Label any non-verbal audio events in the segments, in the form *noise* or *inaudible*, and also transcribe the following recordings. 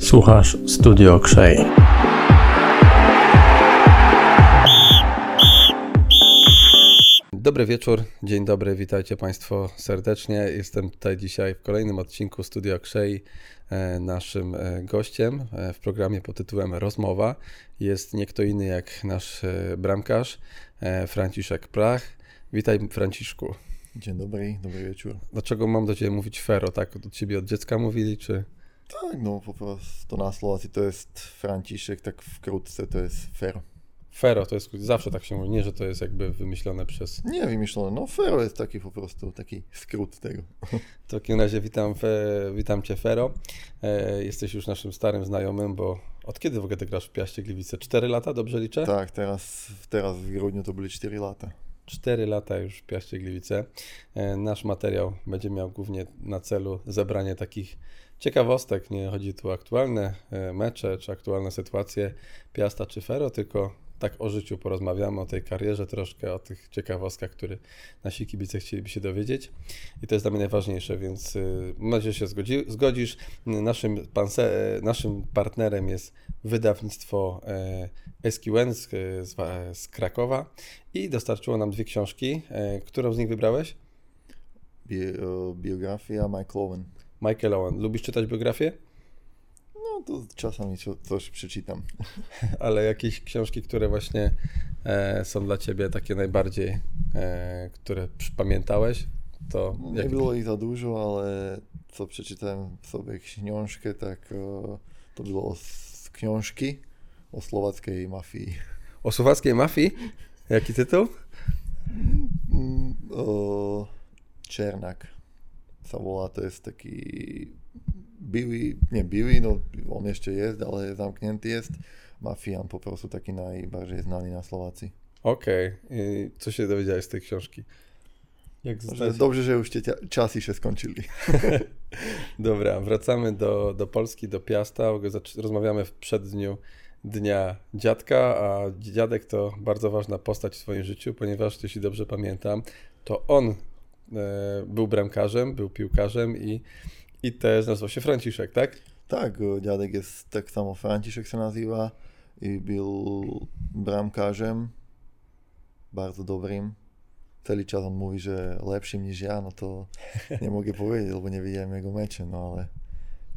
Słuchasz Studio Krzej. Dobry wieczór, dzień dobry, witajcie Państwo serdecznie. Jestem tutaj dzisiaj w kolejnym odcinku Studio Krzej. E, naszym e, gościem e, w programie pod tytułem Rozmowa jest nie kto inny jak nasz bramkarz Franciszek Prach. Witaj Franciszku. Dzień dobry, dobry wieczór. Dlaczego mam do Ciebie mówić Fero, tak? Do Ciebie od dziecka mówili, czy... Tak, no po prostu na Słowacji to jest Franciszek, tak wkrótce to jest Fero. Fero, to jest, zawsze tak się mówi, nie, że to jest jakby wymyślone przez... Nie wymyślone, no Fero jest taki po prostu, taki skrót tego. W takim razie witam, witam Cię Fero. E, jesteś już naszym starym znajomym, bo od kiedy w ogóle ty grasz w Piaście Gliwice? Cztery lata, dobrze liczę? Tak, teraz, teraz w grudniu to byli cztery lata. 4 lata już w Piaście Gliwice. E, nasz materiał będzie miał głównie na celu zebranie takich ciekawostek. Nie chodzi tu o aktualne e, mecze czy aktualne sytuacje Piasta czy Fero, tylko tak o życiu porozmawiamy, o tej karierze troszkę, o tych ciekawostkach, które nasi kibice chcieliby się dowiedzieć. I to jest dla mnie najważniejsze, więc y, mam nadzieję, że się zgodzi, zgodzisz. Naszym, panse, e, naszym partnerem jest wydawnictwo e, SQN z, z, z Krakowa i dostarczyło nam dwie książki. E, którą z nich wybrałeś? Bi biografia Michael Owen. Michael Owen. Lubisz czytać biografię? No to czasami coś przeczytam. *laughs* Ale jakieś książki, które właśnie e, są dla ciebie takie najbardziej, e, które pamiętałeś, to... No, nie było ich za dużo, ale co przeczytałem sobie książkę, tak o, to było z książki o slovackej mafii. O slovackej mafii? Jaký titul? Mm, Černak sa volá, to je taký bivý, nie bivý, no on ešte je, ale je zamknutý jest. Mafián poprosu taký najbarže znaný na Slováci. OK, což je dowiedziałeś z tej książki? Jak zostać... Dobrze, że już te czasy się skończyli. *laughs* *laughs* Dobra, wracamy do, do Polski, do Piasta. Rozmawiamy w przeddniu Dnia Dziadka, a dziadek to bardzo ważna postać w swoim życiu, ponieważ, jeśli dobrze pamiętam, to on e, był bramkarzem, był piłkarzem i i też nazywał się Franciszek, tak? Tak, dziadek jest tak samo Franciszek się nazywa i był bramkarzem, bardzo dobrym. Cały czas on mówi, że lepszym niż ja, no to nie mogę powiedzieć, bo nie widziałem jego mecze, no ale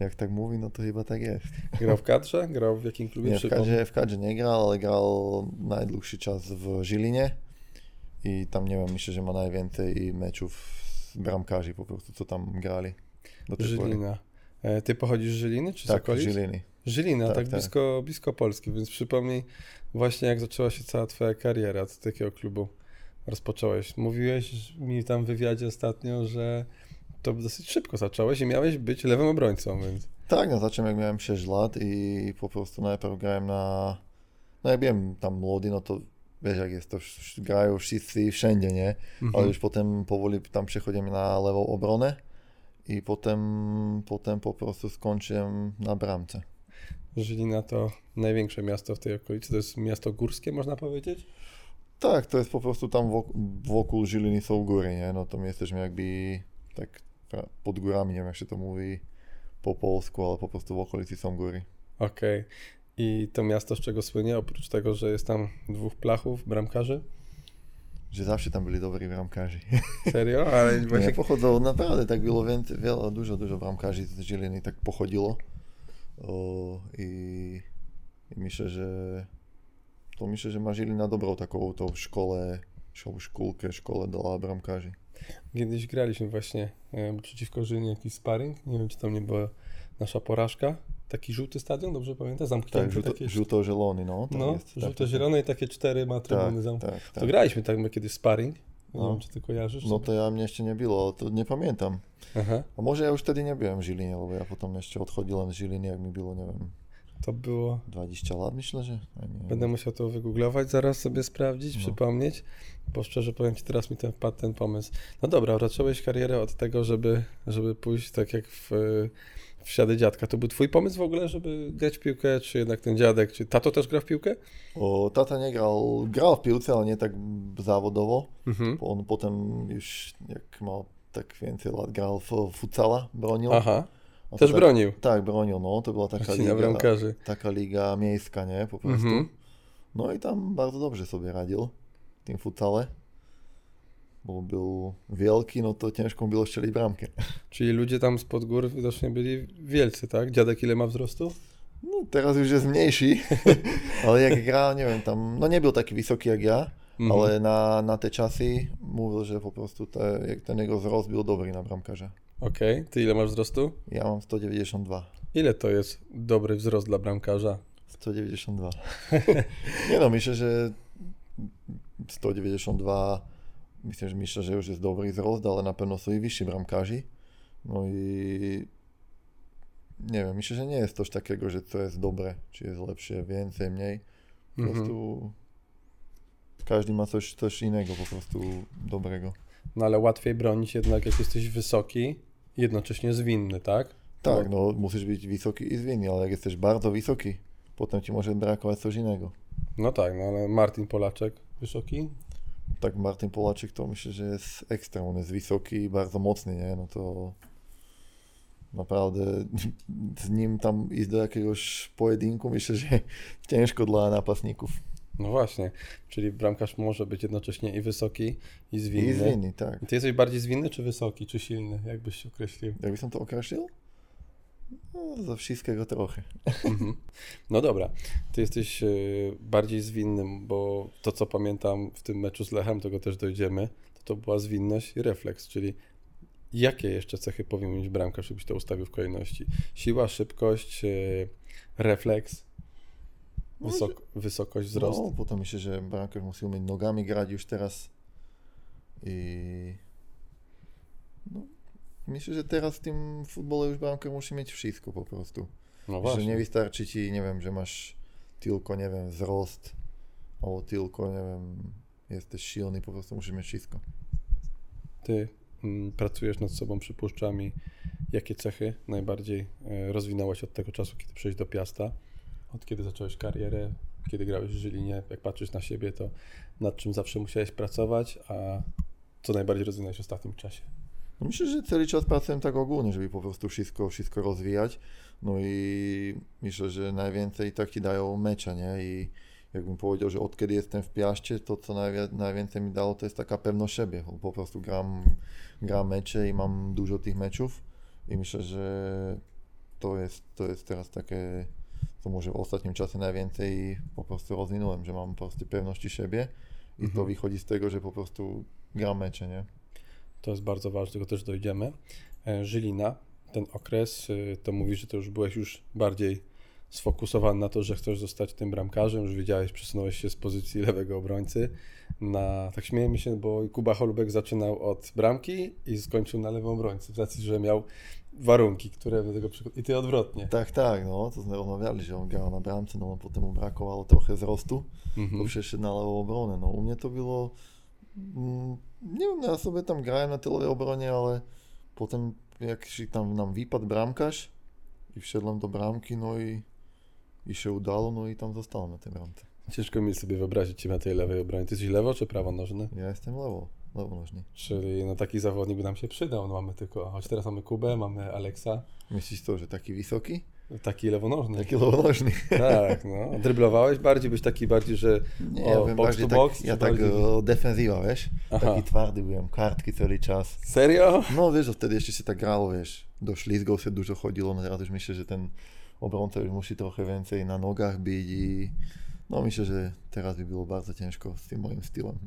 jak tak mówi, no to chyba tak jest. Grał w kadrze? Grał w jakim klubie? Nie, w kadrze, w kadrze nie grał, ale grał najdłuższy czas w Żilinie i tam nie wiem, myślę, że ma najwięcej meczów bramkarzy po prostu, co tam grali. Żylina. E, ty pochodzisz z Żyliny czy tak, z okolic? Żyliny. Żylina, tak, tak, tak, Blisko, blisko Polski, więc przypomnij właśnie jak zaczęła się cała twoja kariera, z takiego klubu rozpocząłeś. Mówiłeś mi tam w wywiadzie ostatnio, że to dosyć szybko zacząłeś i miałeś być lewym obrońcą, więc... Tak, no zacząłem jak miałem 6 lat i po prostu najpierw grałem na... No jak byłem tam młody, no to wiesz jak jest, to grają wszyscy wszędzie, nie? Mhm. Ale już potem powoli tam przechodzimy na lewą obronę i potem, potem po prostu skończyłem na bramce. Żylina to największe miasto w tej okolicy, to jest miasto górskie, można powiedzieć? Tak, to jest po prostu tam wokół, wokół Żyliny są góry, nie? No to my jesteśmy jakby tak pod górami, nie wiem jak się to mówi po polsku, ale po prostu w okolicy są góry. Okej. Okay. I to miasto z czego słynie, oprócz tego, że jest tam dwóch plachów, bramkarzy? że zawsze tam byli dobrzy bramkarzy. *laughs* Serio? Ale *laughs* właśnie... Nie, pochodzą, naprawdę tak było więcej, wiele, dużo, dużo bramkarzy z Żiliny tak pochodziło. O, i, i, myślę, że to myślę, że ma Żilina dobrą taką tą szkołę, szkółkę, szkołę dla bramkarzy. Kiedyś graliśmy właśnie przeciwko Żylinie jakiś sparring, nie wiem czy tam nie była nasza porażka, Taki żółty stadion, dobrze pamiętam? Zamknięty. Tak, żółto, żółto-zielony, no. No, żółto-zielone i takie cztery ma trybuny tak, zamknięte. Tak, tak. To graliśmy tak my kiedyś sparring. Nie no. wiem, czy ty kojarzysz? No to ja mnie jeszcze nie było, to nie pamiętam. Aha. A może ja już wtedy nie byłem w Żilinie, bo ja potem jeszcze odchodziłem z Żiliny, jak mi było, nie wiem, to było. 20 lat, myślę, że. Będę musiał to wygooglować, zaraz sobie sprawdzić, no. przypomnieć, bo szczerze powiem Ci, teraz mi ten wpadł ten pomysł. No dobra, zacząłeś karierę od tego, żeby, żeby pójść tak jak w w ślady dziadka. To był twój pomysł w ogóle, żeby grać w piłkę, czy jednak ten dziadek, czy tato też gra w piłkę? O, tata nie grał, grał w piłce, ale nie tak zawodowo. Mhm. On potem już jak ma tak więcej lat grał w futsala, bronił. Aha, To też tak, bronił. Tak, bronił, no, to była taka Marcina liga, bramkarzy. taka liga miejska, nie, po prostu. Mhm. No i tam bardzo dobrze sobie radził w tym futsale. Bo był wielki, no to ciężko było strzelić bramkę. *laughs* Czyli ludzie tam spod gór widocznie byli wielcy, tak? Dziadek ile ma wzrostu? No teraz już jest mniejszy, *laughs* ale jak gra, nie wiem, tam, no nie był taki wysoki jak ja, Mhm. ale na, na te czasy mówił, że po prostu te, jak ten jego wzrost był dobry na bramkarza. Okej, ty ile masz wzrostu? Ja mam 192. Ile to jest dobry wzrost dla bramkarza? 192. *laughs* nie no, myślę, że 192, myślę, że myślę, że już jest dobry wzrost, ale na pewno są i wyżsi bramkarzy. No i nie wiem, myślę, że nie jest coś takiego, że to jest dobre, czy jest lepsze, więcej, mniej. Po Mhm. prostu każdy ma coś, coś innego po prostu dobrego. No ale łatwiej bronić jednak jak jesteś wysoki jednocześnie zwinny, tak? Tak, no musisz być wysoki i zwinny, ale jak jesteś bardzo wysoki, potem ci może brakować coś innego. No tak, no ale Martin Polaczek wysoki? Tak Martin Polaczyk to myślę, że jest ekstra, on jest wysoki i bardzo mocny, nie? No to naprawdę z nim tam iść do jakiegoś pojedynku myślę, że ciężko dla napastników. No właśnie, czyli bramkarz może być jednocześnie i wysoki, i zwinny. I zwinny, tak. Ty jesteś bardziej zwinny, czy wysoki, czy silny? Jak byś się określił? Jakbyś to określił? No, za wszystkiego trochę. Mhm. No dobra, ty jesteś e, bardziej zwinnym, bo to co pamiętam w tym meczu z Lechem, tego też dojdziemy, to to była zwinność i refleks, czyli jakie jeszcze cechy powinien mieć bramkarz, żebyś to ustawił w kolejności? Siła, szybkość, e, refleks, wysok, wysokość, wzrost. No, potem myślę, że bramkarz musi umieć nogami grać już teraz. I no, myślę, że teraz w tym futbolu już bramkarz musi mieć wszystko po prostu. No Że nie właśnie. wystarczy ci, nie wiem, że masz tylko, nie wiem, wzrost, albo tylko, nie wiem, jesteś silny, po prostu musisz mieć wszystko. Ty mm, pracujesz nad sobą, przypuszczam i jakie cechy najbardziej e, rozwinąłeś od tego czasu, kiedy przyjść do Piasta? Od kiedy zacząłeś karierę, kiedy grałeś w Żylinie, jak patrzysz na siebie, to nad czym zawsze musiałeś pracować, a co najbardziej rozwinąłeś w ostatnim czasie? No myślę, że cały czas pracuję tak ogólnie, żeby po prostu wszystko, wszystko rozwijać. No i myślę, że najwięcej tak ci dają mecze, nie? I jakbym powiedział, że od kiedy jestem w Piaście, to co najwięcej mi dało, to jest taka pewność siebie. Po prostu gram, gram mecze i mam dużo tych meczów i myślę, że to jest, to jest teraz takie, co może w ostatnim czasie najwięcej po prostu rozwinąłem, że mam po prostu pewności siebie i to Mhm. wychodzi z tego, że po prostu gram mecze, nie? To jest bardzo ważne, do tego też dojdziemy. E, Żylina, ten okres, y, to mówisz, że to już byłeś już bardziej sfokusowany na to, że chcesz zostać tym bramkarzem, już wiedziałeś, przesunąłeś się z pozycji lewego obrońcy na, tak śmiejemy się, bo Kuba Holubek zaczynał od bramki i skończył na lewą obrońcy, z racji, że miał warunki, które do tego przygod... I ty odwrotnie. Tak, tak, no, to rozmawiali, że on grał na bramce, no potem mu brakowało trochę wzrostu, Mhm. to przeszedł na lewą obronę. No u mnie to było, mm, nie wiem, ja sobie tam grałem na tej lewej obronie, ale potem jak się tam nam wypadł bramkarz i wszedłem do bramki, no i, i się udało, no i tam zostałem na tej bramce. Ciężko mi sobie wyobrazić Cię na tej lewej obronie. Ty jesteś lewo czy prawonożny? Ja jestem lewo, lewonożny. Czyli no, taki zawodnik by nam się przydał. No, mamy tylko, choć teraz mamy Kubę, mamy Aleksa, Myślisz to, że taki wysoki? taki lewonożny. Taki lewonożny. *laughs* Tak, no. Dryblowałeś bardziej, byś taki bardziej, że Nie, O, ja byłem box bardziej to tak, box, ja tak bardziej- o, defensywa, wiesz? Aha. Taki twardy byłem, kartki cały czas. serio? No wiesz, że wtedy jeszcze się tak grało, wiesz, do ślizgą się dużo chodziło, no teraz już myślę, że ten obrońca już musi trochę więcej na nogach być i no myślę, że teraz by było bardzo ciężko z tym moim stylem.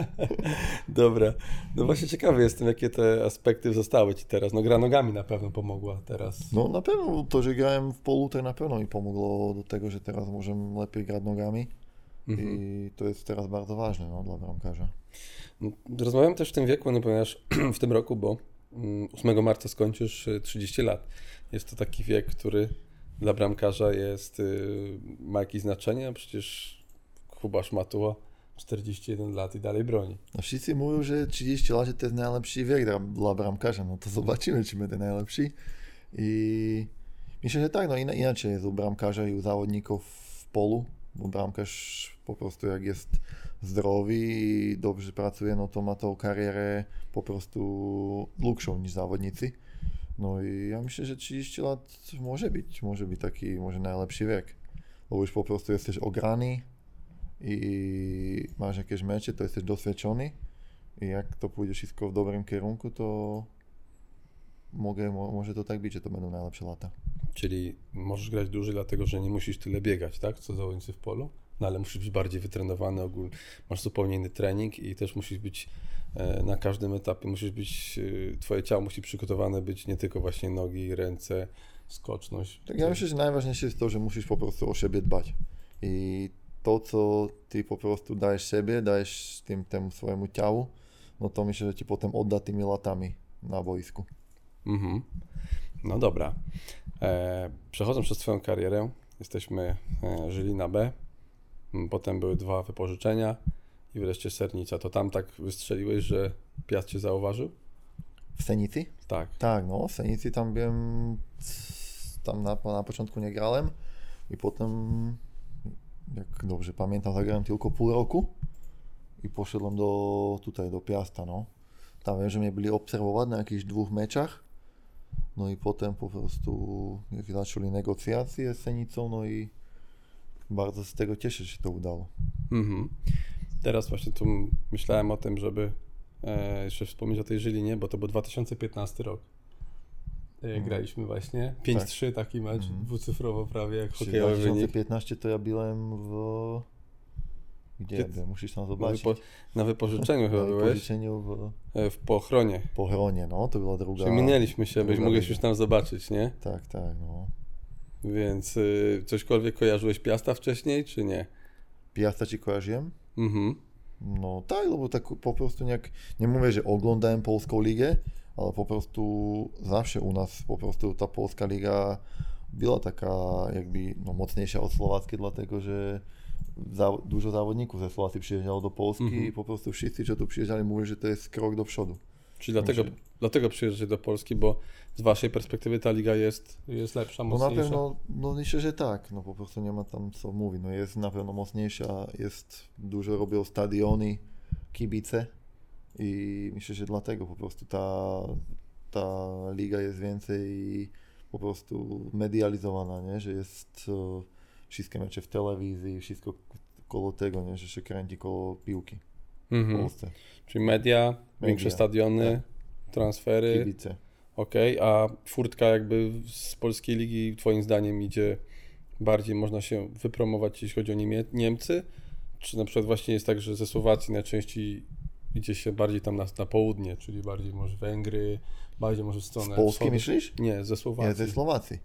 *laughs* Dobra. No właśnie ciekawy jestem, jakie te aspekty zostały Ci teraz. No gra nogami na pewno pomogła teraz. No na pewno to, że grałem w polu, to na pewno mi pomogło do tego, że teraz możemy lepiej grać nogami Mhm. i to jest teraz bardzo ważne no, dla bramkarza. No, Rozmawiam też w tym wieku, no ponieważ *clears throat* w tym roku, bo mm, 8 marca skończysz y, 30 lat. Jest to taki wiek, który dla bramkarza jest, y, ma jakieś znaczenie, a przecież Kuba Szmatuła 41 lat i dalej broni. No wszyscy mówią, że 30 lat to jest najlepszy wiek dla, bramkarza, no to zobaczymy, czy będzie najlepszy. I myślę, że tak, no ina- inaczej jest u bramkarza i u zawodników w polu, bo bramkarz po prostu jak jest zdroví i dobře pracuje, no to má to kariére po prostu dlhšou než závodníci. No i ja myślę, że 30 lat może być, może być taki może najlepszy wiek. Bo już po prostu jesteś ograny i masz jakieś mecze, to jesteś doświadczony i jak to pójdzie wszystko w dobrym kierunku, to mogę, mo, może to tak być, że to będą najlepsze lata. Czyli możesz grać dłużej, dlatego że nie musisz tyle biegać, tak? Co zawodnicy w polu? No ale musisz być bardziej wytrenowany ogólnie. Masz zupełnie inny trening i też musisz być na każdym etapie, musisz być, e, twoje ciało musi przygotowane być nie tylko właśnie nogi, ręce, skoczność. Tak ja myślę, że najważniejsze jest to, że musisz po prostu o siebie dbać. I to, co ty po prostu dajesz siebie, dajesz tym temu swojemu ciału, no to myślę, że ci potem odda tymi latami na boisku. Mhm. No dobra. E, przechodząc przez Twoją karierę, jesteśmy e, żyli na B, potem były dwa wypożyczenia i wreszcie Sernica. To tam tak wystrzeliłeś, że Piast Cię zauważył? W Senicy? Tak. Tak, no, w Senicy tam byłem, tam na, na początku nie grałem i potem, jak dobrze pamiętam, zagrałem tylko pół roku i poszedłem do, tutaj do Piasta, no. Tam wiem, że mnie byli obserwować na jakichś dwóch meczach, no i potem po prostu zaczęli negocjacje z Senicą, no i bardzo z tego cieszę, że się to udało. Mhm. Teraz właśnie tu myślałem o tym, żeby e, jeszcze wspomnieć o tej Żylinie, bo to był 2015 rok. E, Mhm. Graliśmy właśnie 5-3 taki mecz, Mhm. dwucyfrowo prawie jak hokejowy wynik. 2015 to ja byłem w... Gdzie Gdzie-? Musisz tam Na, zobaczyć. wypo, na wypożyczeniu *laughs* chyba Na byłeś, wypożyczeniu w e, w Pochronie. Pohronie, no to była druga. Czyli minęliśmy się, byś liga. już tam zobaczyć, nie? Tak, tak, no. Więc y, cośkolwiek kojarzyłeś Piasta wcześniej, czy nie? Piasta ci kojarzyłem? Mhm. No tak, lebo tak po prostu nejak, nie mówię, że oglądałem polską ligę, ale po prostu zawsze u nas po prostu ta polska liga była taka jakby no, mocniejsza od słowackiej, dlatego że za, dużo zawodników ze Słowacji przyjeżdżało do Polski Mhm. i po prostu wszyscy, co tu przyjeżdżali, mówili, że to jest krok do przodu. Czyli dlatego, Myślę- dlatego przyjeżdżasz do Polski, bo z waszej perspektywy ta liga jest, jest lepsza, No na mocniejsza. pewno, no myślę, że tak, no po prostu nie ma tam co mówić, no jest na pewno mocniejsza, jest, dużo robią stadiony, kibice i myślę, że dlatego po prostu ta, ta liga jest więcej po prostu medializowana, nie? że jest e, wszystkie mecze w telewizji, wszystko koło tego, nie? że się kręci koło piłki w Mhm. Czyli media, większe stadiony, transfery, kibice. Okej, a furtka jakby z polskiej ligi twoim zdaniem idzie bardziej, można się wypromować, jeśli chodzi o Niemie- Niemcy, czy na przykład właśnie jest tak, że ze Słowacji najczęściej idzie się bardziej tam na, na południe, czyli bardziej może Węgry, bardziej może w Z stronę Polski wschodu. myślisz? Nie, ze Nie, Słowacji. ze Słowacji.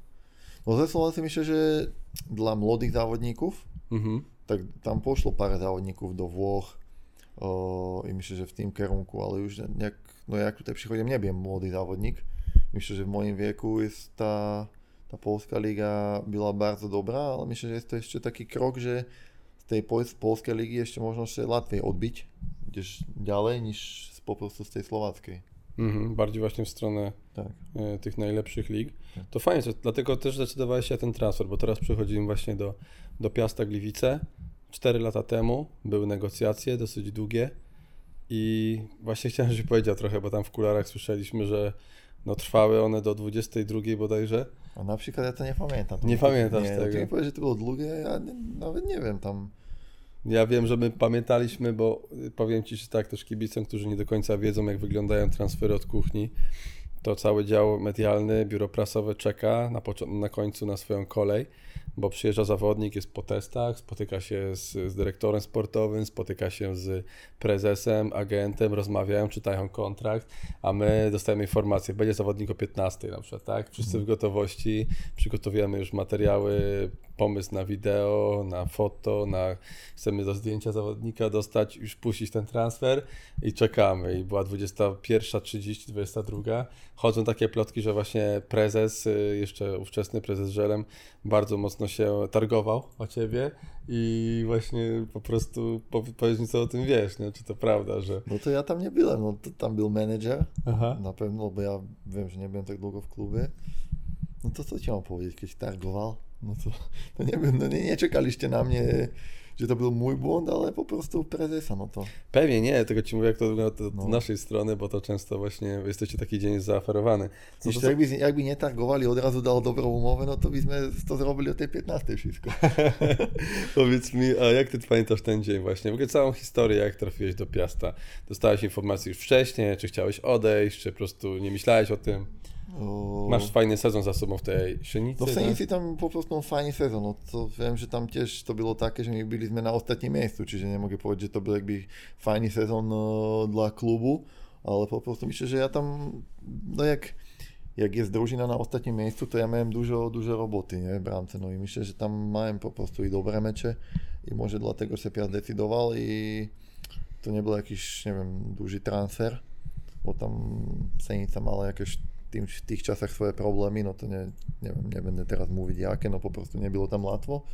No ze Słowacji myślę, że dla młodych zawodników Mhm. tak tam poszło parę zawodników do Włoch o, i myślę, że w tym kierunku, ale już jak, no jak tutaj przychodziłem, nie byłem młody zawodnik. Myślę, że w moim wieku jest ta, ta polska liga była bardzo dobra, ale myślę, że jest to jeszcze taki krok, że z tej pol- polskiej ligi jeszcze można się łatwiej odbić gdzieś dalej niż po prostu z tej słowackiej. Mhm. Bardziej właśnie w stronę Tak. e, tych najlepszych lig. Tak. To fajnie, dlatego też zdecydowałeś się na ten transfer, bo teraz przechodzimy właśnie do, do Piasta Gliwice. Cztery lata temu były negocjacje dosyć długie i właśnie chciałem, żebyś powiedział trochę, bo tam w kularach słyszeliśmy, że no, trwały one do 22 bodajże. A na przykład ja to nie pamiętam. To Nie mi- pamiętasz nie, tego. Ty mi powiesz, że to było długie, ja nie, nawet nie wiem tam. Ja wiem, że my pamiętaliśmy, bo powiem Ci, że tak też kibicom, którzy nie do końca wiedzą, jak wyglądają transfery od kuchni, to cały dział medialny, biuro prasowe czeka na, na końcu na swoją kolej, bo przyjeżdża zawodnik, jest po testach, spotyka się z, z dyrektorem sportowym, spotyka się z prezesem, agentem, rozmawiają, czytają kontrakt, a my dostajemy informację, będzie zawodnik o 15 na przykład, tak? Wszyscy w gotowości, przygotowujemy już materiały, pomysł na wideo, na foto, na chcemy do zdjęcia zawodnika dostać, już puścić ten transfer i czekamy. I była 21.30, 22. Chodzą takie plotki, że właśnie prezes, y, jeszcze ówczesny prezes Żelem, bardzo mocno się targował o ciebie i właśnie po prostu po- powiedz mi, co o tym wiesz, nie? czy to prawda, że... No to ja tam nie byłem, no to tam był menedżer, Aha. na pewno, bo ja wiem, że nie byłem tak długo w klubie. No to co ci mam powiedzieć, kiedyś targował? No to, to nie wiem, no nie, nie czekaliście na mnie że to był mój błąd, ale po prostu prezesa, no to... Pewnie nie, tylko ci mówię, jak to wygląda od No. naszej strony, bo to często właśnie jesteście taki dzień zaaferowany. No Jeśli to, jakby, jakby nie targowali, od razu dał dobrą umowę, no to byśmy to zrobili o tej 15 wszystko. *laughs* powiedz mi, a jak ty pamiętasz ten dzień właśnie? W ogóle całą historię, jak trafiłeś do Piasta? Dostałeś informację już wcześniej, czy chciałeś odejść, czy po prostu nie myślałeś o tym? O... Masz fajny sezon za sobą w tej Sienicy, No w tam po prostu fajny sezon, no to wiem, że tam też to było takie, że my byliśmy na ostatnim miejscu, čiže nie mogę powiedzieć, że to był jakby fajny sezon no, dla klubu, ale po prostu myślę, że ja tam, no jak, jak jest drużyna na ostatnim miejscu, to ja miałem dużo, dużo roboty, nie, w bramce, no i myślę, że tam miałem po prostu i dobre mecze i może dlatego się Piast decydował i to nie był jakiś, nie wiem, duży transfer, bo tam Senica mala jakieś tým, v tých časach svoje problémy, no to ne, neviem, nebudem teraz mówić jakie, no po prostu nie było tam łatwo.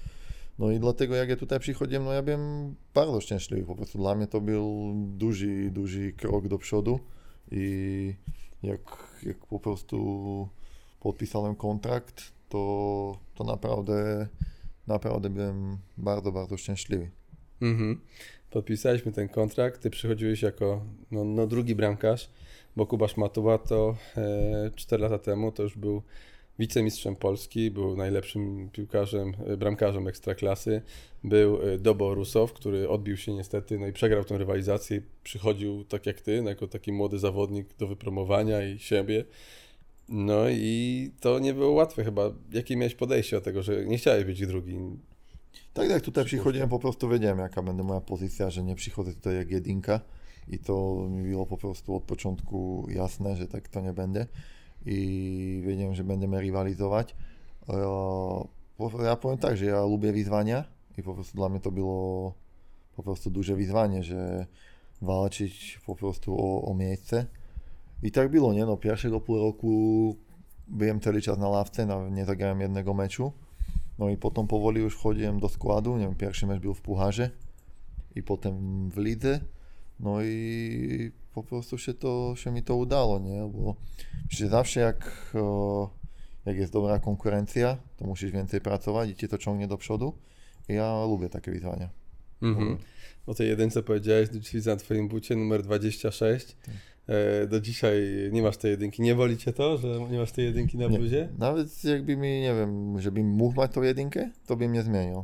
No i dlatego jak ja tutaj przychodziłem, no ja byłem bardzo szczęśliwy, po prostu dla mnie to był duży, duży krok do przodu i jak, jak po prostu podpisałem kontrakt, to, to naprawdę, naprawdę byłem bardzo, bardzo szczęśliwy. Mhm. Podpisaliśmy ten kontrakt, ty przychodziłeś jako no, no drugi bramkarz, bo Kuba Szmatuła to e, 4 lata temu to już był wicemistrzem Polski, był najlepszym piłkarzem, e, bramkarzem ekstraklasy, był e, Dobo Rusow, który odbił się niestety, no i przegrał tę rywalizację przychodził tak jak ty, jako taki młody zawodnik do wypromowania i siebie. No i to nie było łatwe chyba. Jakie miałeś podejście do tego, że nie chciałeś być drugi? Tak, jak tutaj przychodziłem, po prostu wiedziałem, jaka będzie moja pozycja, że nie przychodzę tutaj jak jedynka i to mi było po prostu od początku jasne, że tak to nie będzie i wiedziałem, że będziemy rywalizować. Ja, po- ja powiem tak, że ja lubię wyzwania i po prostu dla mnie to było po prostu duże wyzwanie, że walczyć po prostu o, o miejsce. I tak było, nie? No pierwszego pół roku byłem cały czas na ławce, na, nie zagrałem jednego. No i potom powoli już wchodziłem do składu, nie wiem, pierwszy mecz był w Pucharze i potem w lidze. No i po prostu się, to, się mi to udało, nie? Bo myślę, że zawsze jak, jak jest dobra konkurencja, to musisz więcej pracować i cię to ciągnie do przodu. I ja lubię takie wyzwania. Mhm. O tej jedynce powiedziałeś, dzisiaj widzę na twoim bucie numer 26. E, do dzisiaj nie masz tej jedynki. Nie boli cię to, że nie masz tej jedynki na Nie. bluzie? Nawet jakby mi, nie wiem, żebym mógł mać tą jedynkę, to bym nie zmienił.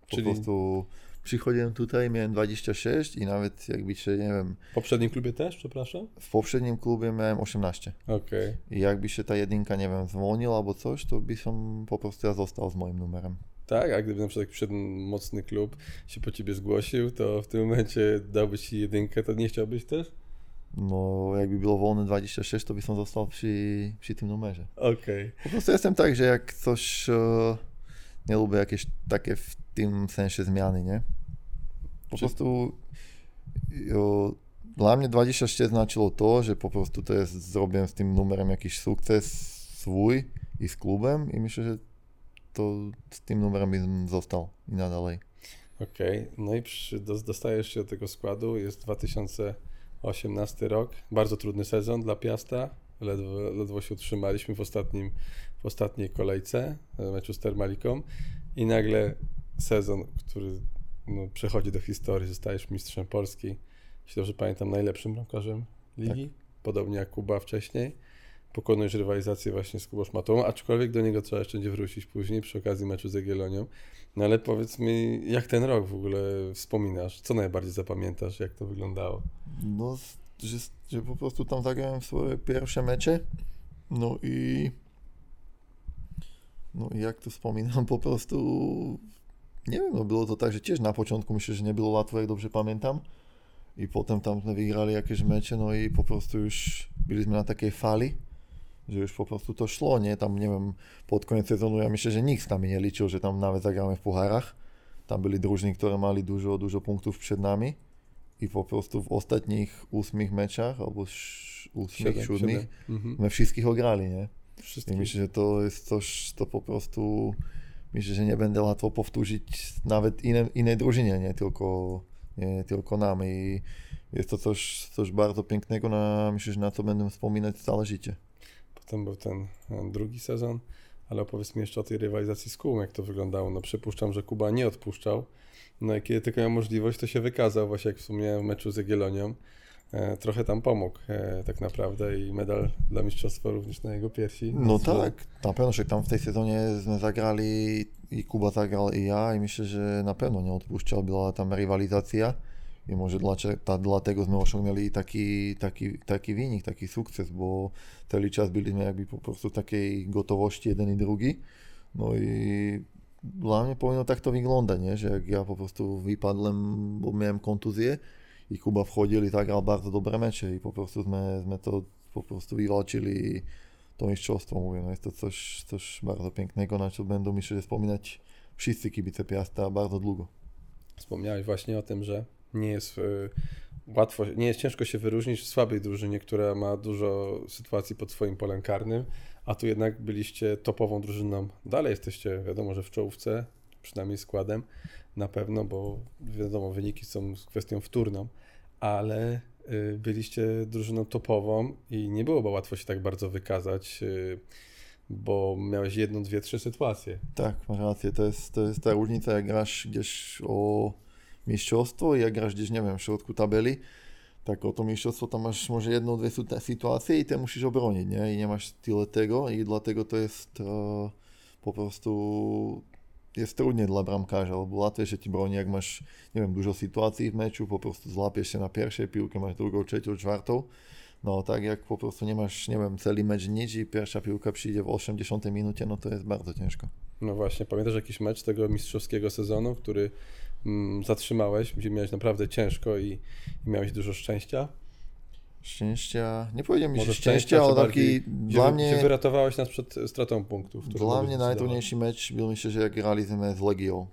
Po Czyli- prostu przychodziłem tutaj, miałem 26 i nawet jakby się, nie wiem, W poprzednim klubie też, przepraszam? w poprzednim klubie miałem 18. Okej. I jakby się ta jedynka, nie wiem, zwolniła albo coś, to by som po prostu ja został z moim numerem. Tak, a gdyby na przykład przyszedł mocny klub, się po ciebie zgłosił, to w tym momencie dałbyś ci jedynkę, to nie chciałbyś też? No, jakby było wolne 26, to by som został przy, przy tym numerze. Okej. Po prostu jestem tak, że jak coś e, nie lubię jakieś takie w tym sensie zmiany, nie? Po Czy- prostu dla mnie 26 znaczyło to, że po prostu to jest, zrobiłem z tym numerem jakiś sukces swój i z klubem i myślę, że to z tym numerem bym został i nadalej. Okej, no i przy, dos- dostajesz się do tego składu, jest 2018 rok, bardzo trudny sezon dla Piasta, ledwo, ledwo się utrzymaliśmy w, ostatnim, w ostatniej kolejce e, meczu z Termaliką i nagle sezon, który no, przechodzi do historii, zostajesz mistrzem Polski, jeśli dobrze pamiętam, najlepszym bramkarzem ligi, podobnie jak Kuba wcześniej. Pokonujesz rywalizację właśnie z Kubą Szmatą, aczkolwiek do niego trzeba jeszcze będzie wrócić później przy okazji meczu z Jagiellonią. No ale powiedz mi, jak ten rok w ogóle wspominasz? Co najbardziej zapamiętasz? Jak to wyglądało? No, że, że po prostu tam zagrałem swoje pierwsze mecze. No i. No i jak to wspominam, po prostu. Nie wiem, no było to tak, że też na początku myślę, że nie było łatwo, jak dobrze pamiętam. I potem tam wygrali jakieś mecze, no i po prostu już byliśmy na takiej fali, że już po prostu to szło, nie? Tam, nie wiem, pod koniec sezonu ja myślę, że nikt nami nie liczył, że tam nawet zagramy w pucharach. Tam byli drużyny, które mali dużo, dużo punktów przed nami. I po prostu w ostatnich ósmych meczach, albo ósmych, siódmych. Mhm. my wszystkich ograli, nie? I myślę, że to jest coś, to po prostu myślę, że nie będzie łatwo powtórzyć nawet innej, innej drużynie, nie tylko, nie tylko nam. I jest to coś, coś bardzo pięknego, na, myślę, że na co będę wspominać całe życie. Potem był ten e, drugi sezon, ale opowiedz mi jeszcze o tej rywalizacji z Kubą, jak to wyglądało. No przypuszczam, że Kuba nie odpuszczał, No i kiedy tylko miał możliwość, to się wykazał, właśnie jak wspomniałem w meczu z Jagiellonią. E, trochę tam pomógł e, tak naprawdę i medal dla mistrzostwa również na jego piersi. No tak, na pewno, że tam w tej sezonie zagrali i Kuba zagrał i ja i myślę, że na pewno nie odpuszczał, była tam rywalizacja i może dlatego sme osiągnęli taki, taki, taki wynik, taki sukces, bo cały czas byliśmy jakby po prostu takiej gotowości jeden i drugi. No i dla mnie powinno tak to wyglądać, nie? że jak ja po prostu wypadłem, bo miałem kontuzję i Kuba wchodzil i zagrał bardzo dobre mecze i po prostu sme, sme to po prostu wywalczyli to mistrzostwo, mówię, no jest to coś, coś bardzo pięknego, na co będą że wspominać wszyscy kibice Piasta bardzo długo. Wspomniałeś właśnie o tym, że nie jest y, łatwo, nie jest ciężko się wyróżnić w słabej drużynie, która ma dużo sytuacji pod swoim polem karnym, a tu jednak byliście topową drużyną. Dalej jesteście, wiadomo, że w czołówce, przynajmniej składem, na pewno, bo wiadomo, wyniki są kwestią wtórną, ale y, byliście drużyną topową i nie byłoby łatwo się tak bardzo wykazać, y, bo miałeś jedną, dwie, trzy sytuacje. Tak, masz rację, to jest, to jest ta różnica, jak grasz gdzieś o mistrzostwo i jak grasz gdzieś, nie wiem, w środku tabeli, tak o to mistrzostwo tam masz może jedną, dwie sytuacje i te musisz obronić, nie? I nie masz tyle tego i dlatego to jest uh, po prostu jest trudniej dla bramkarza, lebo łatwiejsze ci broni, jak masz, nie wiem, dużo sytuacji w meczu, po prostu złapiesz się na pierwszej piłkę, masz drugą, trzecią, czwartą. No tak jak po prostu nie masz, nie wiem, cały mecz i pierwsza piłka przyjdzie w 80 minucie, no to jest bardzo ciężko. No właśnie, pamiętasz jakiś mecz tego mistrzowskiego sezonu, który mm, zatrzymałeś, gdzie miałeś naprawdę ciężko i, i miałeś dużo szczęścia? Szczęścia, nie powiedziałem mi, że szczęścia, ale taki dla mnie... Gdzie wyratowałeś nas przed stratą punktów. Dla mnie najtrudniejszy mecz był myślę, że jak graliśmy z Legią.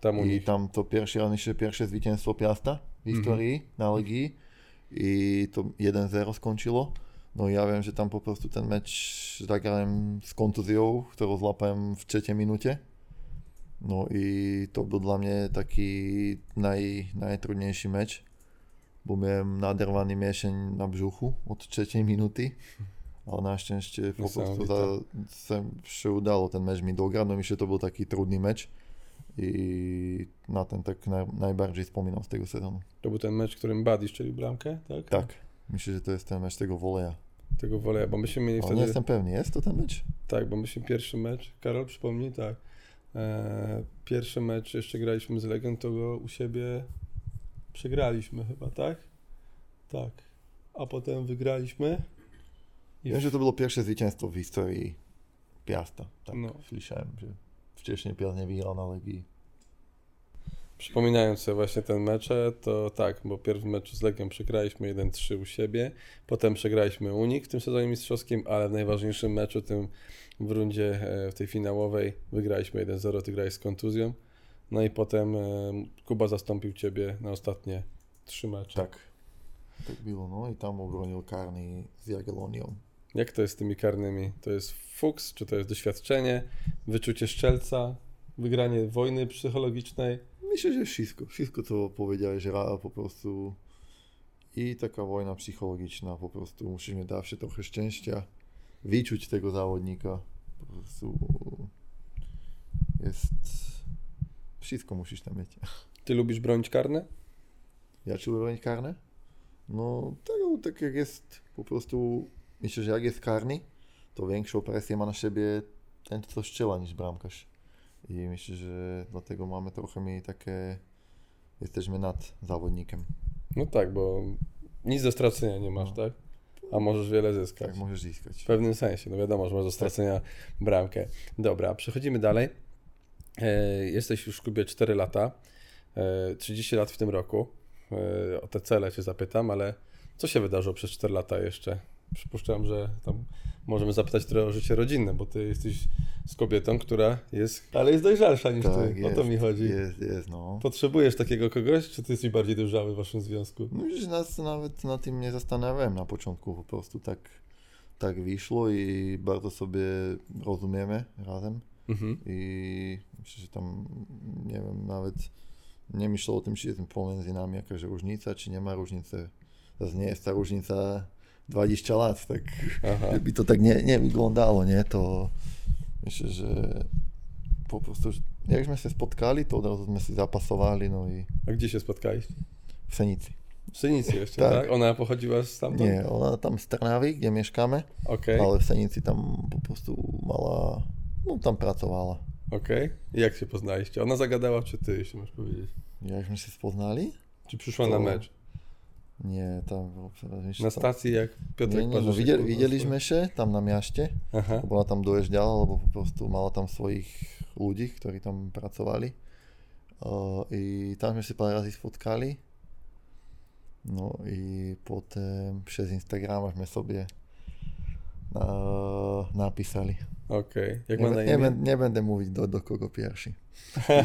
Tam I nich. tam to pierwsze, myślę, pierwsze zwycięstwo Piasta w mhm. historii mm -hmm. na Legii i to 1-0 skończyło. No ja wiem, że tam po prostu ten mecz zagrałem z kontuzją, którą złapałem w trzeciej minucie. No i to był dla mnie taki naj, najtrudniejszy mecz, bo miałem naderwany mięsień na brzuchu od trzeciej minuty, ale na szczęście po prostu za, się udało ten mecz mi dograć, no mi się to był taki trudny mecz i na ten tak naj, najbardziej wspominam z tego sezonu. To był ten mecz, w którym Buddy strzelił bramkę, tak? Tak. Myślę, że to jest ten mecz tego woleja. Tego woleja, bo myśmy mieli wtedy... Nie jestem pewny, jest to ten mecz? Tak, bo myśmy pierwszy mecz, Karol przypomnij, tak. E, pierwszy mecz jeszcze graliśmy z Legion, to go u siebie przegraliśmy chyba, tak? Tak. A potem wygraliśmy. I Wiem, że to było pierwsze zwycięstwo w historii Piasta. Tak no. słyszałem, że wcześniej Piast nie wygrał na Legii. Przypominając sobie właśnie ten mecze, to tak, bo pierwszy mecz z Legią przegraliśmy 1-3 u siebie, potem przegraliśmy u nich w tym sezonie mistrzowskim, ale w najważniejszym meczu, tym w rundzie, e, w tej finałowej, wygraliśmy 1-0, ty grałeś z kontuzją. No i potem e, Kuba zastąpił Ciebie na ostatnie trzy mecze. Tak, tak było, no i tam obronił karny z Jagiellonią. Jak to jest z tymi karnymi? To jest fuks, czy to jest doświadczenie, wyczucie szczelca, wygranie wojny psychologicznej? Myślę, że wszystko. Wszystko, co powiedziałeś, że po prostu i taka wojna psychologiczna, po prostu musimy dać trochę szczęścia, wyczuć tego zawodnika. Po prostu jest... Wszystko musisz tam mieć. *laughs* Ty lubisz bronić karne? Ja czy bronić karne? No, tak, tak jak jest po prostu, myślę, że jak jest karny, to większą presję ma na siebie ten, co strzela niż bramkarz. I myślę, że dlatego mamy trochę mniej takie, jesteśmy nad zawodnikiem. No tak, bo nic do stracenia nie masz, no. tak? A możesz wiele zyskać. Tak, możesz zyskać. W pewnym sensie, no wiadomo, że masz do stracenia bramkę. Dobra, przechodzimy dalej. E, jesteś już w klubie 4 lata, e, 30 lat w tym roku. E, o te cele Cię zapytam, ale co się wydarzyło przez 4 lata jeszcze? Przypuszczam, że tam możemy zapytać trochę o życie rodzinne, bo ty jesteś z kobietą, która jest, ale jest dojrzalsza niż tak, ty. Jest, o to mi chodzi. Jest, jest, no. Potrzebujesz takiego kogoś, czy ty jesteś bardziej dojrzały w waszym związku? No już nas nawet na tym nie zastanawiałem na początku, po prostu tak, tak wyszło i bardzo sobie rozumiemy razem. Mhm. I myślę, że tam, nie wiem, nawet nie myślę o tym, czy jest pomiędzy nami jakaś różnica, czy nie ma różnicy. To nie jest ta różnica 20 lat, tak, Aha. *laughs* to tak nie, nie wyglądało, nie, to myślę, że po prostu jak sme sa spotkali, to odrazu sme si zapasovali, no i A gdzie się spotkaliście? v Senici. W Synicy jeszcze, Tak. tak? Ona pochodziła stamtąd? Nie, ona tam z Trnavy, kde mieszkamy, Okej, ale v Senici tam po prostu mala, no tam pracovala. I jak się poznaliście? Ona zagadała, czy ty, jeśli możesz powiedzieć? Jak sme si spoznali? Czy przyszła To- na mecz? Nie, tam bolo teraz Na stacji jak Piotrek Nie, nie, no, videli sme sa tam na miašte, Aha, lebo ona tam doježďala, lebo po prostu mala tam svojich ľudí, ktorí tam pracovali. Uh, I tam sme si pár razy spotkali. No i potem přes Instagram sme sobie napísali. okej. Jak ma na imię? nebe, nebudem mówić do, do kogo pierwszy.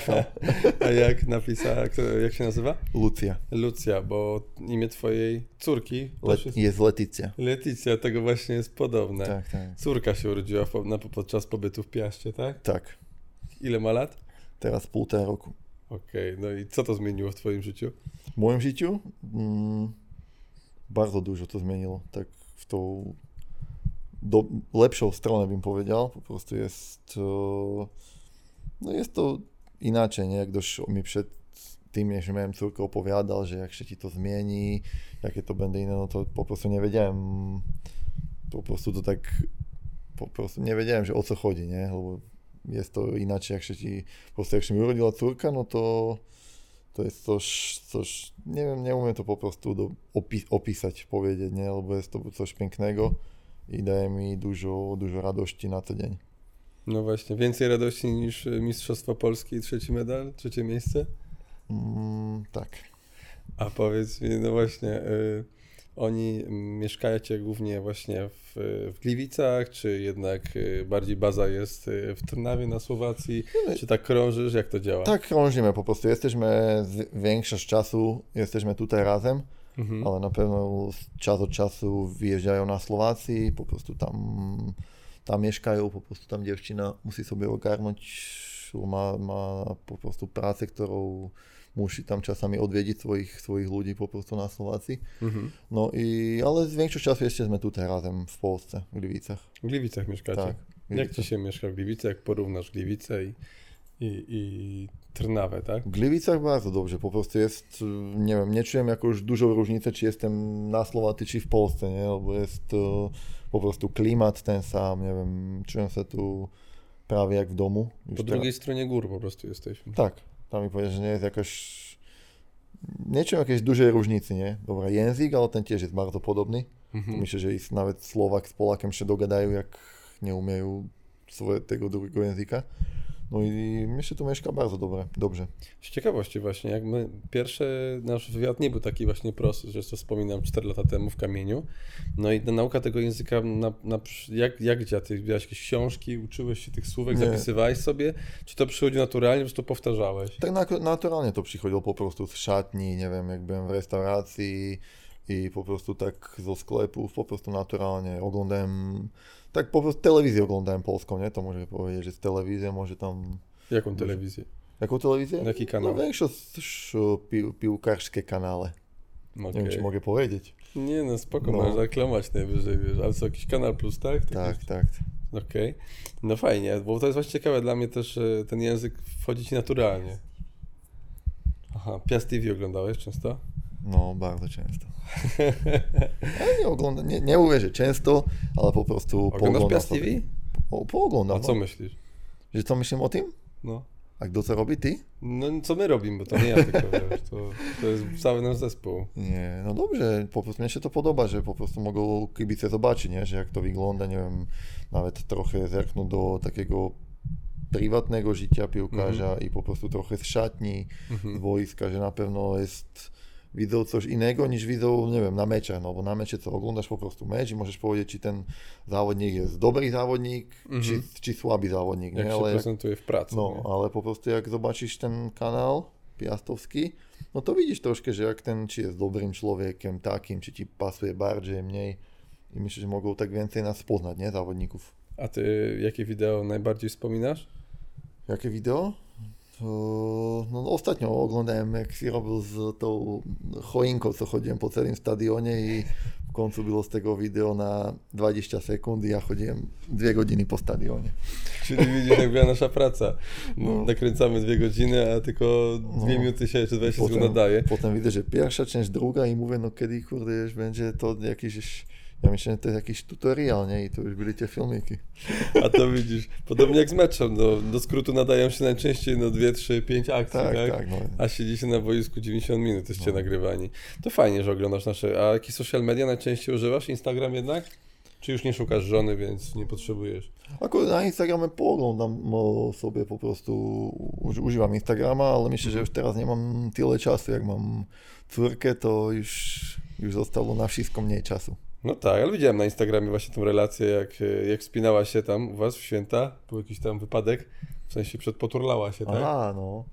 *laughs* A jak napisała, jak się nazywa? Lucia. Lucja, bo imię twojej córki też jest jest Leticia. Leticja, tego właśnie jest podobne. Tak, tak. Córka się urodziła po, na, podczas pobytu w Piaście, tak? Tak. Ile ma lat? Teraz półtora roku. Okej, no i co to zmieniło w twoim życiu? V mojom žiťu mm, bardzo dużo to zmenilo. Tak v tou do, lepšou strane bym povedal. Po prostu jest to, no jest to inaczej, nie? Jak mi przed tým, než miałem córkę opowiadal, że jak się to zmieni, jakie to będzie inne, no to po prostu nie. Po prostu to tak, po prostu nie o co chodzi, nie? Lebo jest to inaczej, jak się ci, po mi urodziła córka, no to to jest coś, coś nie wiem, to po prostu do, opi- opisać? Lebo jest to coś pięknego i daje mi dużo, dużo radości na co dzień. No właśnie, więcej radości niż y, Mistrzostwo Polski i trzeci medal, trzecie miejsce? Mm, tak. A powiedz mi, no właśnie, y, oni mieszkacie głównie właśnie w, w Gliwicach, czy jednak bardziej baza jest w Trnawie na Słowacji? Czy tak krążysz? Jak to działa? Tak krążymy po prostu. Jesteśmy z, większość czasu, jesteśmy tutaj razem, mm-hmm. ale napevno čas od času vyježdžajú na Slováci, poprostu tam, tam mieškajú, poprostu tam devčina musí sobie ogarnúť, má, má poprostu práce, ktorou musí tam časami odviediť svojich, svojich ľudí poprostu na Slováci. Mm-hmm. No i, ale z väčšou času ešte sme tu razem v Polsce, v Glivicach. V Glivicach meškáte. Tak, Glivice. Jak ci się mieszka w Gliwicach, porównasz Gliwice i, i Trnawę, tak? W Gliwicach bardzo dobrze, po prostu jest, nie wiem, nie czułem jakoś dużą różnicę, czy jestem na Słowacji, czy w Polsce, nie, bo jest to po prostu klimat ten sam, nie wiem, czułem się tu prawie jak w domu. Po teraz- drugiej stronie gór po prostu jesteśmy. Tak, tam mi powiesz, że nie jest jakaś, nie czułem jakiejś dużej różnicy, nie, dobra, język, ale ten też jest bardzo podobny. Mhm. Myślę, że i nawet Słowak z Polakiem się dogadają, jak nie umieją swoje, tego drugiego języka. No i myślę, że tu mieszka bardzo dobre, dobrze. Z ciekawości właśnie, jak my, pierwszy nasz wywiad nie był taki właśnie prosty, że to wspominam 4 lata temu w kamieniu. No i nauka tego języka, na, na, jak, jak działa? Ty jakieś książki, uczyłeś się tych słówek, Nie. zapisywałeś sobie? Czy to przychodzi naturalnie, po prostu powtarzałeś? Tak na, naturalnie to przychodziło po prostu z szatni, nie wiem, jak byłem w restauracji i po prostu tak zo sklepów, po prostu naturalnie oglądałem, tak po prostu telewizję oglądałem polską, nie? To może powiedzieć, że z może tam... Jaką telewizję? Jaką telewizję? Jaki kanał? No większość e, pi, piłkarskie kanały. Nie wiem, czy mogę powiedzieć. Nie no, spoko, No. możesz reklamować najwyżej, wiesz, ale co, jakiś kanal plus, tak? Taki- Tak, tak. Okej. No fajnie, bo to jest właśnie ciekawe dla mnie też, że ten język wchodzi ci naturalnie. Aha, Piast TV oglądałeś często? No, bardzo często. Ja nie oglądam, nie, nie że często, ale po prostu Oglądasz pooglądam Piast TV? sobie. Po, pooglądam. A co no. myślisz? Że co myślę o tym? No. A kto co robi? Ty? No co my robimy, bo to nie ja tylko, wiesz, to, to jest cały nasz zespół. Nie, no dobrze, po prostu mnie się to podoba, że po prostu mogą kibice zobaczyć, nie? że jak to wygląda, nie wiem, nawet trochę zerkną do takiego prywatnego życia piłkarza i po prostu trochę z szatni, z Mhm. boiska, że na pewno jest, widzą coś innego niż widzą, nie wiem, na meczach, no bo na mecie co, oglądasz po prostu mecz i możesz powiedzieć, czy ten zawodnik jest dobry zawodnik, Mhm. czy, czy słaby zawodnik, Jak nie? się Ale jak, prezentuje w pracy. no, nie? ale po prostu jak zobaczysz ten kanał piastowski, no to widzisz troszkę, że jak ten, czy jest dobrym człowiekiem, takim, czy ci pasuje bardziej, mniej i myślę, że mogą tak więcej nas poznać, nie, zawodników. A ty jakie wideo najbardziej wspominasz? Jakie wideo? Uh, no ostatnio oglądałem, jak si robil s tou choinkou, co chodím po celém stadióne i v koncu bylo z tego video na 20 sekúnd i ja chodím 2 godziny po stadionie. Czyli widzisz, jak była nasza praca. No. Nakręcamy dwie godziny, a tylko dwie No. minuty się czy 20 sekund nadaje. potem widzę, że pierwsza część, druga i mówię, no kiedy kurde będzie to jakiś, ja myślę, że to jest jakiś tutorial, nie? I to już byli te filmiki. A to widzisz, podobnie jak z meczem, no, do skrótu nadają się najczęściej no 2, 3, 5 akcji, Tak, tak? tak, no. A siedzi się na boisku 90 minut, jesteście No. nagrywani. To fajnie, że oglądasz nasze. A jakie social media najczęściej używasz? Instagram jednak? Czy już nie szukasz żony, więc nie potrzebujesz? Ako na Instagrame pooglądam sobie po prostu, užívam Instagrama, ale myslím, že už teraz nemám tyle času, jak mám córkę, to już, już zostało na wszystko mniej czasu. No tak, ale widziałem na Instagramie właśnie tą relację, jak, jak wspinała się tam u was w święta. Był jakiś tam wypadek, w sensie przedpoturlała się, tak? Aha, no.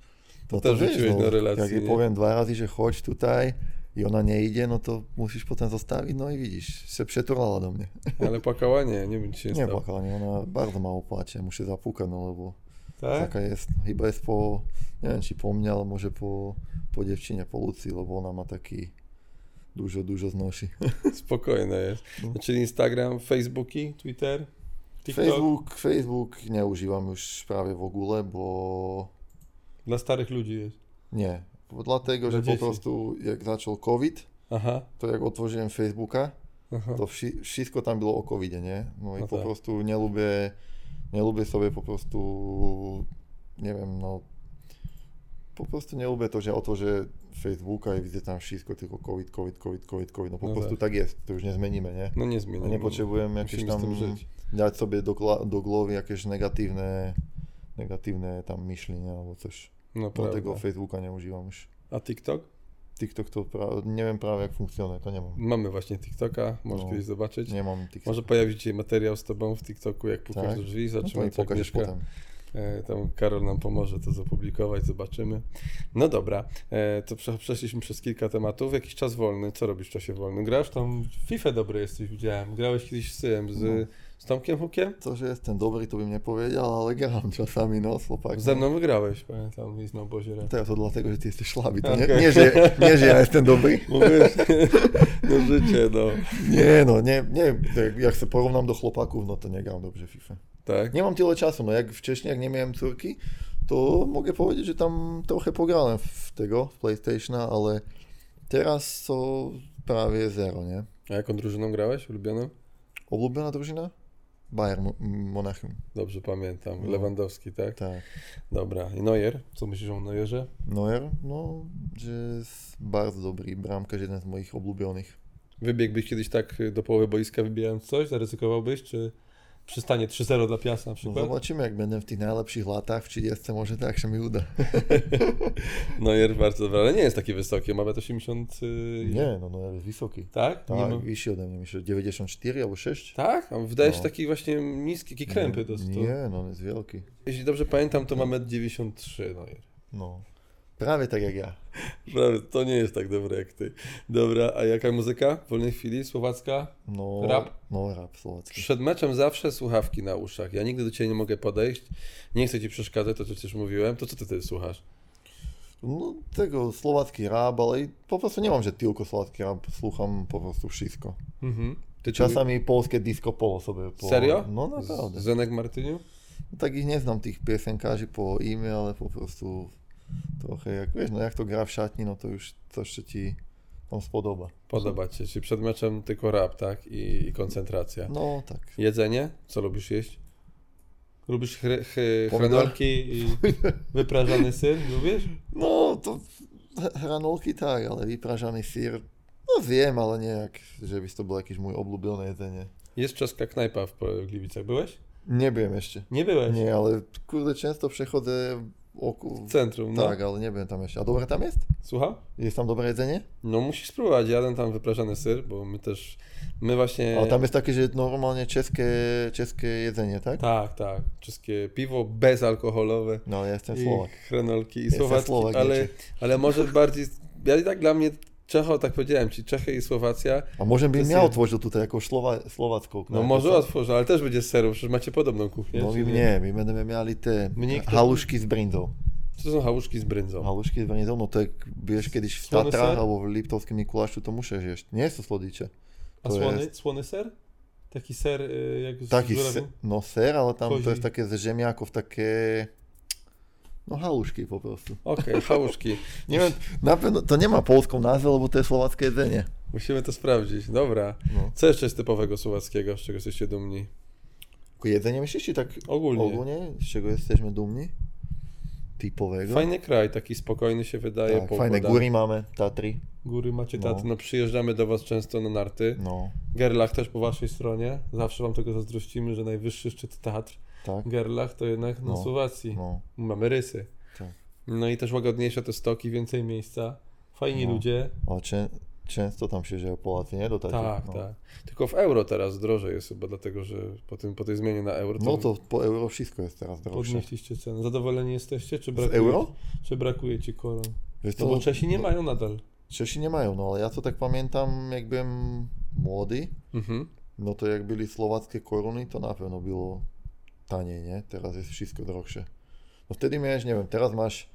To też rzuciłeś na relację, jak jej powiem dwa razy, że chodź tutaj i ona nie idzie, no to musisz potem zostawić, no i widzisz, się przeturlała do mnie. *laughs* Ale płakała? Nie, nie wiem, czy się nie Nie stało. płakała, nie, ona bardzo mało płacze, muszę zapukać, no lebo Tak? Taka jest, chyba jest po, nie wiem czy po mnie, ale może po, po dziewczynie, po Lucji, lebo ona ma taki dużo, dużo znosi. *laughs* Spokojna jest. No. Czyli Instagram, Facebooki, Twitter, TikTok? Facebook, Facebook nie używam już prawie w ogóle, bo Dla starych ludzi jest. nie. Dlatego, Dla że po prostu jak zaczął COVID, Aha, to jak otworzyłem Facebooka, aha. to wsi, wszystko tam było o COVIDie, nie? No i No po tak. prostu nie lubię, nie lubię sobie po prostu, nie wiem, no po prostu nie lubię to, że otworzę Facebooka i widzę tam wszystko, tylko COVID, COVID, COVID, COVID, COVID, no po No prostu tak. tak jest, to już nie zmienimy, nie? No nie A zmieniamy. nie potrzebujemy jakieś tam dać sobie do, do głowy jakieś negatywne, negatywne tam myśli, nie? Albo coś. No Dlatego. Facebooka nie używam już. A TikTok? TikTok to pra- nie wiem prawie jak funkcjonuje, to nie mam. Mamy właśnie TikToka, możesz No. kiedyś zobaczyć. Nie mam TikToka. Może pojawić się materiał z tobą w TikToku, jak pukasz Tak? do drzwi, no to mi pokażesz potem. E, Tam Karol nam pomoże to zapublikować, zobaczymy. No dobra, e, to prze- przeszliśmy przez kilka tematów. Jakiś czas wolny, co robisz w czasie wolnym? Grasz tam, w FIFA dobry jesteś, widziałem. Grałeś kiedyś z tym, z, No. z Tomkiem Hukiem? To, że jestem dobry, to bym nie powiedział, ale gram czasami, no, chłopak. Ze mną wygrałeś, pamiętam, gdzieś na obozie. Red. Teraz to dlatego, że ty jesteś słaby, to nie, Okej. nie, że, nie, że ja jestem dobry. *laughs* Mówisz, *laughs* no życie, no. Nie, no, nie, nie, jak, jak się porównam do chłopaków, no to nie gram dobrze w FIFA. Tak? Nie mam tyle czasu, no jak wcześniej, jak nie miałem córki, to mogę powiedzieć, że tam trochę pograłem w tego, w PlayStationa, ale teraz to prawie zero, nie? A jaką drużyną grałeś, ulubioną? Ulubiona drużyna? Bayern Mo- Monachium, Dobrze pamiętam, No. Lewandowski, tak? tak. Dobra, i Neuer? Co myślisz o Neuerze? Neuer, no, że jest bardzo dobry bramkarz, jeden z moich ulubionych. Wybiegłbyś kiedyś tak do połowy boiska wybijając coś? Zaryzykowałbyś, czy przystanie 3-0 dla Piasta na No przykład? zobaczymy, jak będę w tych najlepszych latach, w 30 może tak się mi uda. *laughs* Neuer bardzo dobry, ale nie jest taki wysoki, ma 80... y, Nie, no Neuer jest wysoki. Tak? Tak, Nie ma... wyższy ode mnie, myślę, 94 albo 6. Tak? A wydaje się No. taki właśnie niski, taki krępy to, to. Nie, no on jest wielki. Jeśli dobrze pamiętam, to mamy 93 Neuer. No. Prawie tak jak ja. Prawie, to nie jest tak dobre jak ty. Dobra, a jaka muzyka w wolnej chwili? Słowacka? No, Rap? No, rap słowacki. Przed meczem zawsze słuchawki na uszach. Ja nigdy do ciebie nie mogę podejść. Nie chcę ci przeszkadzać, to co przecież mówiłem. To co ty wtedy słuchasz? No, tego słowacki rap, ale po prostu nie mam, że tylko słowacki rap, słucham po prostu wszystko. Mhm. Ty Czasami polskie disco polo sobie. Po... Serio? No naprawdę. Z- Zenek Martyniu? Takich nie znam tych piosenkarzy po imię, ale po prostu trochę jak, wiesz, no jak to gra w szatni, no to już coś, co ci tam spodoba. Podoba ci się. Przed meczem tylko rap, tak? I, i koncentracja. No tak. Jedzenie? Co lubisz jeść? Lubisz chry, chy, i *laughs* wyprażany syr? Lubisz? No to hranolki tak, ale wyprażany sir, no wiem, ale nie jak, żeby to było jakieś moje ulubione jedzenie. Jest czeska knajpa w Gliwicach. Byłeś? Nie byłem jeszcze. Nie byłeś? Nie, ale kurde często przechodzę. W centrum, no. Tak, ale nie byłem tam jeszcze. A dobre tam jest? Słucham? Jest tam dobre jedzenie? No musisz spróbować. Jadę tam wyprażany syr, bo my też, my właśnie... Ale tam jest takie, że normalnie czeskie, czeskie jedzenie, tak? Tak, tak. Czeskie piwo bezalkoholowe. No, ja jestem I Słowak. i Jestem słowacki, Słowak, ale, ale może bardziej... Ja i tak dla mnie Czecho, tak powiedziałem ci, Czechy i Słowacja, A może To bym miał otworzył tutaj jakąś słowa, słowacką no może co? otworzę, ale też będzie z serów, przecież macie podobną kuchnię. No my nie, my będziemy mieli te Mnie kto- haluszki z brindzą. Co to są hałuszki z bryndzą? Halušky z bryndzą, no to jak byłeś kiedyś w Słony Tatrach ser? albo w Liptovskim Mikulaszu, to musisz jeść. Nie jest to słodycze. A to słony, jest- słony ser? Taki ser y, jak z Taki żurawiem? se, no ser, ale tam Kozi. to jest takie ze ziemniaków, takie... No haluszki po prostu. Okej, hałuszki. Nie wiem, na pewno to nie ma polską nazwę, bo to jest słowackie jedzenie. Musimy to sprawdzić. Dobra. No. Co jeszcze jest typowego słowackiego, z czego jesteście dumni? Jedzenie myślisz, czy tak Ogólnie. ogólnie? Z czego jesteśmy dumni? Typowego? Fajny kraj, taki spokojny się wydaje. tak, fajne góry mamy, Tatry. Góry macie No. taty, no przyjeżdżamy do was często na narty. No, Gerlach też po waszej stronie. Zawsze wam tego zazdrościmy, że najwyższy szczyt Tatr. Tak. Gerlach to jednak na No. Słowacji. No, Mamy rysy. Tak. No i też łagodniejsze te stoki, więcej miejsca. Fajni No. ludzie. ale czę, często tam się dzieje Polacy, nie? Do Tatry. Tak, no. tak. Tylko w euro teraz drożej jest chyba, dlatego że po, tym, po tej zmianie na euro to, No to po euro wszystko jest teraz droższe. podnieśliście ceny. Zadowoleni jesteście, czy Z brakuje, euro? Czy brakuje ci koron? Wiesz No co, bo Czesi nie no, mają nadal. Czesi nie mają, no ale ja to tak pamiętam, jak byłem młody, Mhm. no to jak byli słowackie koruny, to na pewno było taniej, nie? Teraz jest wszystko droższe. No wtedy miałeś, nie wiem, teraz masz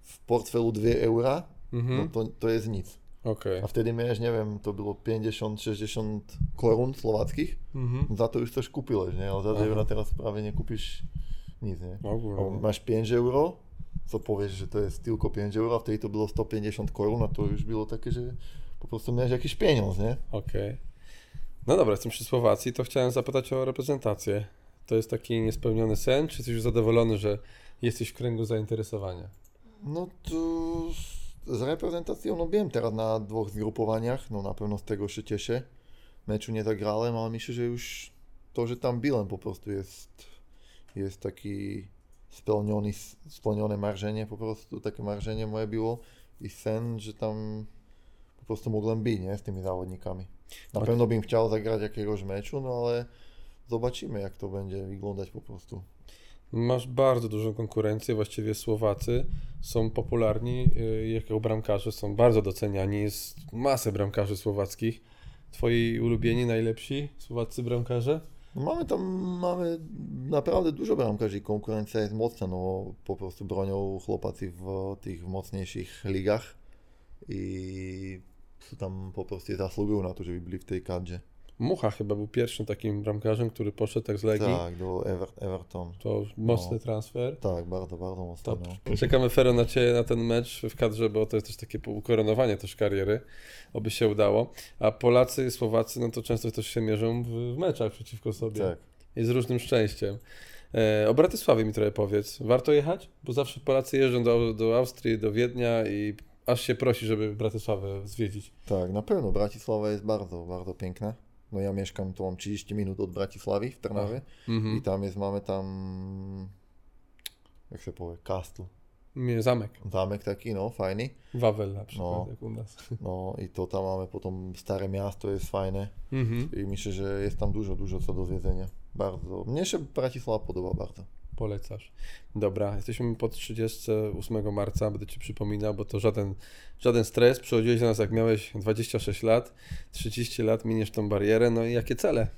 w portfelu 2 eura, Mhm. no to, to jest nic. Okej. A wtedy miałeś, nie wiem, to było 50-60 korun słowackich, Mhm. za to już coś kupiłeś, nie? Ale za 2 Aha. euro teraz prawie nie kupisz nic, nie? Ogólnie. O, masz 5 euro, co powiesz, że to jest tylko 5 euro, a wtedy to było 150 korun, a to już było takie, że po prostu miałeś jakiś pieniądz, nie? Okej. No dobra, jestem przy Słowacji, to chciałem zapytać o reprezentację. To jest taki niespełniony sen, czy jesteś już zadowolony, że jesteś w kręgu zainteresowania? No to z- reprezentacją, no wiem teraz na dwóch zgrupowaniach, no na pewno z tego się cieszę. Meczu nie zagrałem, ale myślę, że już to, że tam byłem po prostu jest, jest taki spełniony, spełnione marzenie po prostu, takie marzenie moje było i sen, że tam po prostu mogłem być, nie, z tymi zawodnikami. Na pewno bym chciał zagrać jakiegoś meczu, no ale zobaczymy jak to będzie wyglądać po prostu. Masz bardzo dużą konkurencję, właściwie Słowacy są popularni y, jako bramkarze, są bardzo doceniani, jest masę bramkarzy słowackich. Twoi ulubieni, najlepsi słowaccy bramkarze? No mamy tam, mamy naprawdę dużo bramkarzy i konkurencja jest mocna, no po prostu bronią chłopacy w tych mocniejszych ligach i tam po prostu zasługują na to, żeby byli w tej kadrze. Mucha chyba był pierwszym takim bramkarzem, który poszedł tak z Legii. Tak, do Ever, Everton. To mocny No. transfer. Tak, bardzo, bardzo mocno. Top. No. Czekamy Fero na Ciebie na ten mecz w kadrze, bo to jest też takie ukoronowanie też kariery, oby się udało. A Polacy i Słowacy, no to często też się mierzą w, meczach przeciwko sobie. Tak. I z różnym szczęściem. E, o Bratysławie mi trochę powiedz. Warto jechać? Bo zawsze Polacy jeżdżą do, do Austrii, do Wiednia i aż się prosi, żeby Bratysławę zwiedzić. tak, na pewno. Bratisława jest bardzo, bardzo piękna. No ja mieszkam, to mam 30 minut od Bratisławy w Trnawie Mhm. i tam jest, mamy tam, jak się powie, castle. Nie, zamek. Zamek taki, no, fajny. Wawel na przykład, No. jak u nas. *laughs* No i to tam mamy potom stare miasto, jest fajne. Mhm. I myślę, że jest tam dużo, dużo co do zwiedzenia. Bardzo. Mnie się Bratisława podoba bardzo. Polecasz. Dobra, jesteśmy po 38 marca, będę Ci przypominał, bo to żaden, żaden stres. Przychodziłeś do nas jak miałeś 26 lat, 30 lat miniesz tą barierę, no i jakie cele?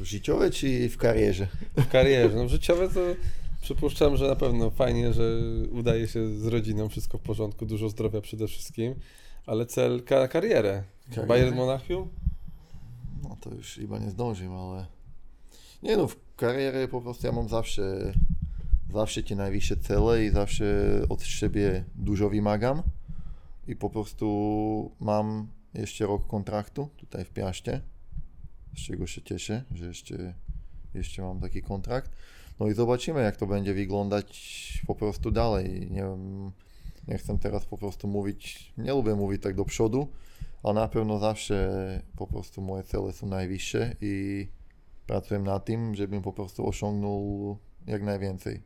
Życiowe czy w karierze? W karierze, no życiowe to przypuszczam, że na pewno fajnie, że udaje się z rodziną, wszystko w porządku, dużo zdrowia przede wszystkim, ale cel ka- karierę. Bayern Monachium? No to już chyba nie zdążymy, ale... Nie no, w karierze po prostu ja mam zawsze, zawsze te najwyższe cele i zawsze od siebie dużo wymagam. I po prostu mam jeszcze rok kontraktu tutaj w Piaście, z czego się cieszę, że jeszcze, jeszcze mam taki kontrakt. No i zobaczymy, jak to będzie wyglądać po prostu dalej. Nie nie chcę teraz po prostu mówić, nie lubię mówić tak do przodu, ale na pewno zawsze po prostu moje cele są najwyższe i pracuję nad tym, żebym po prostu osiągnął jak najwięcej.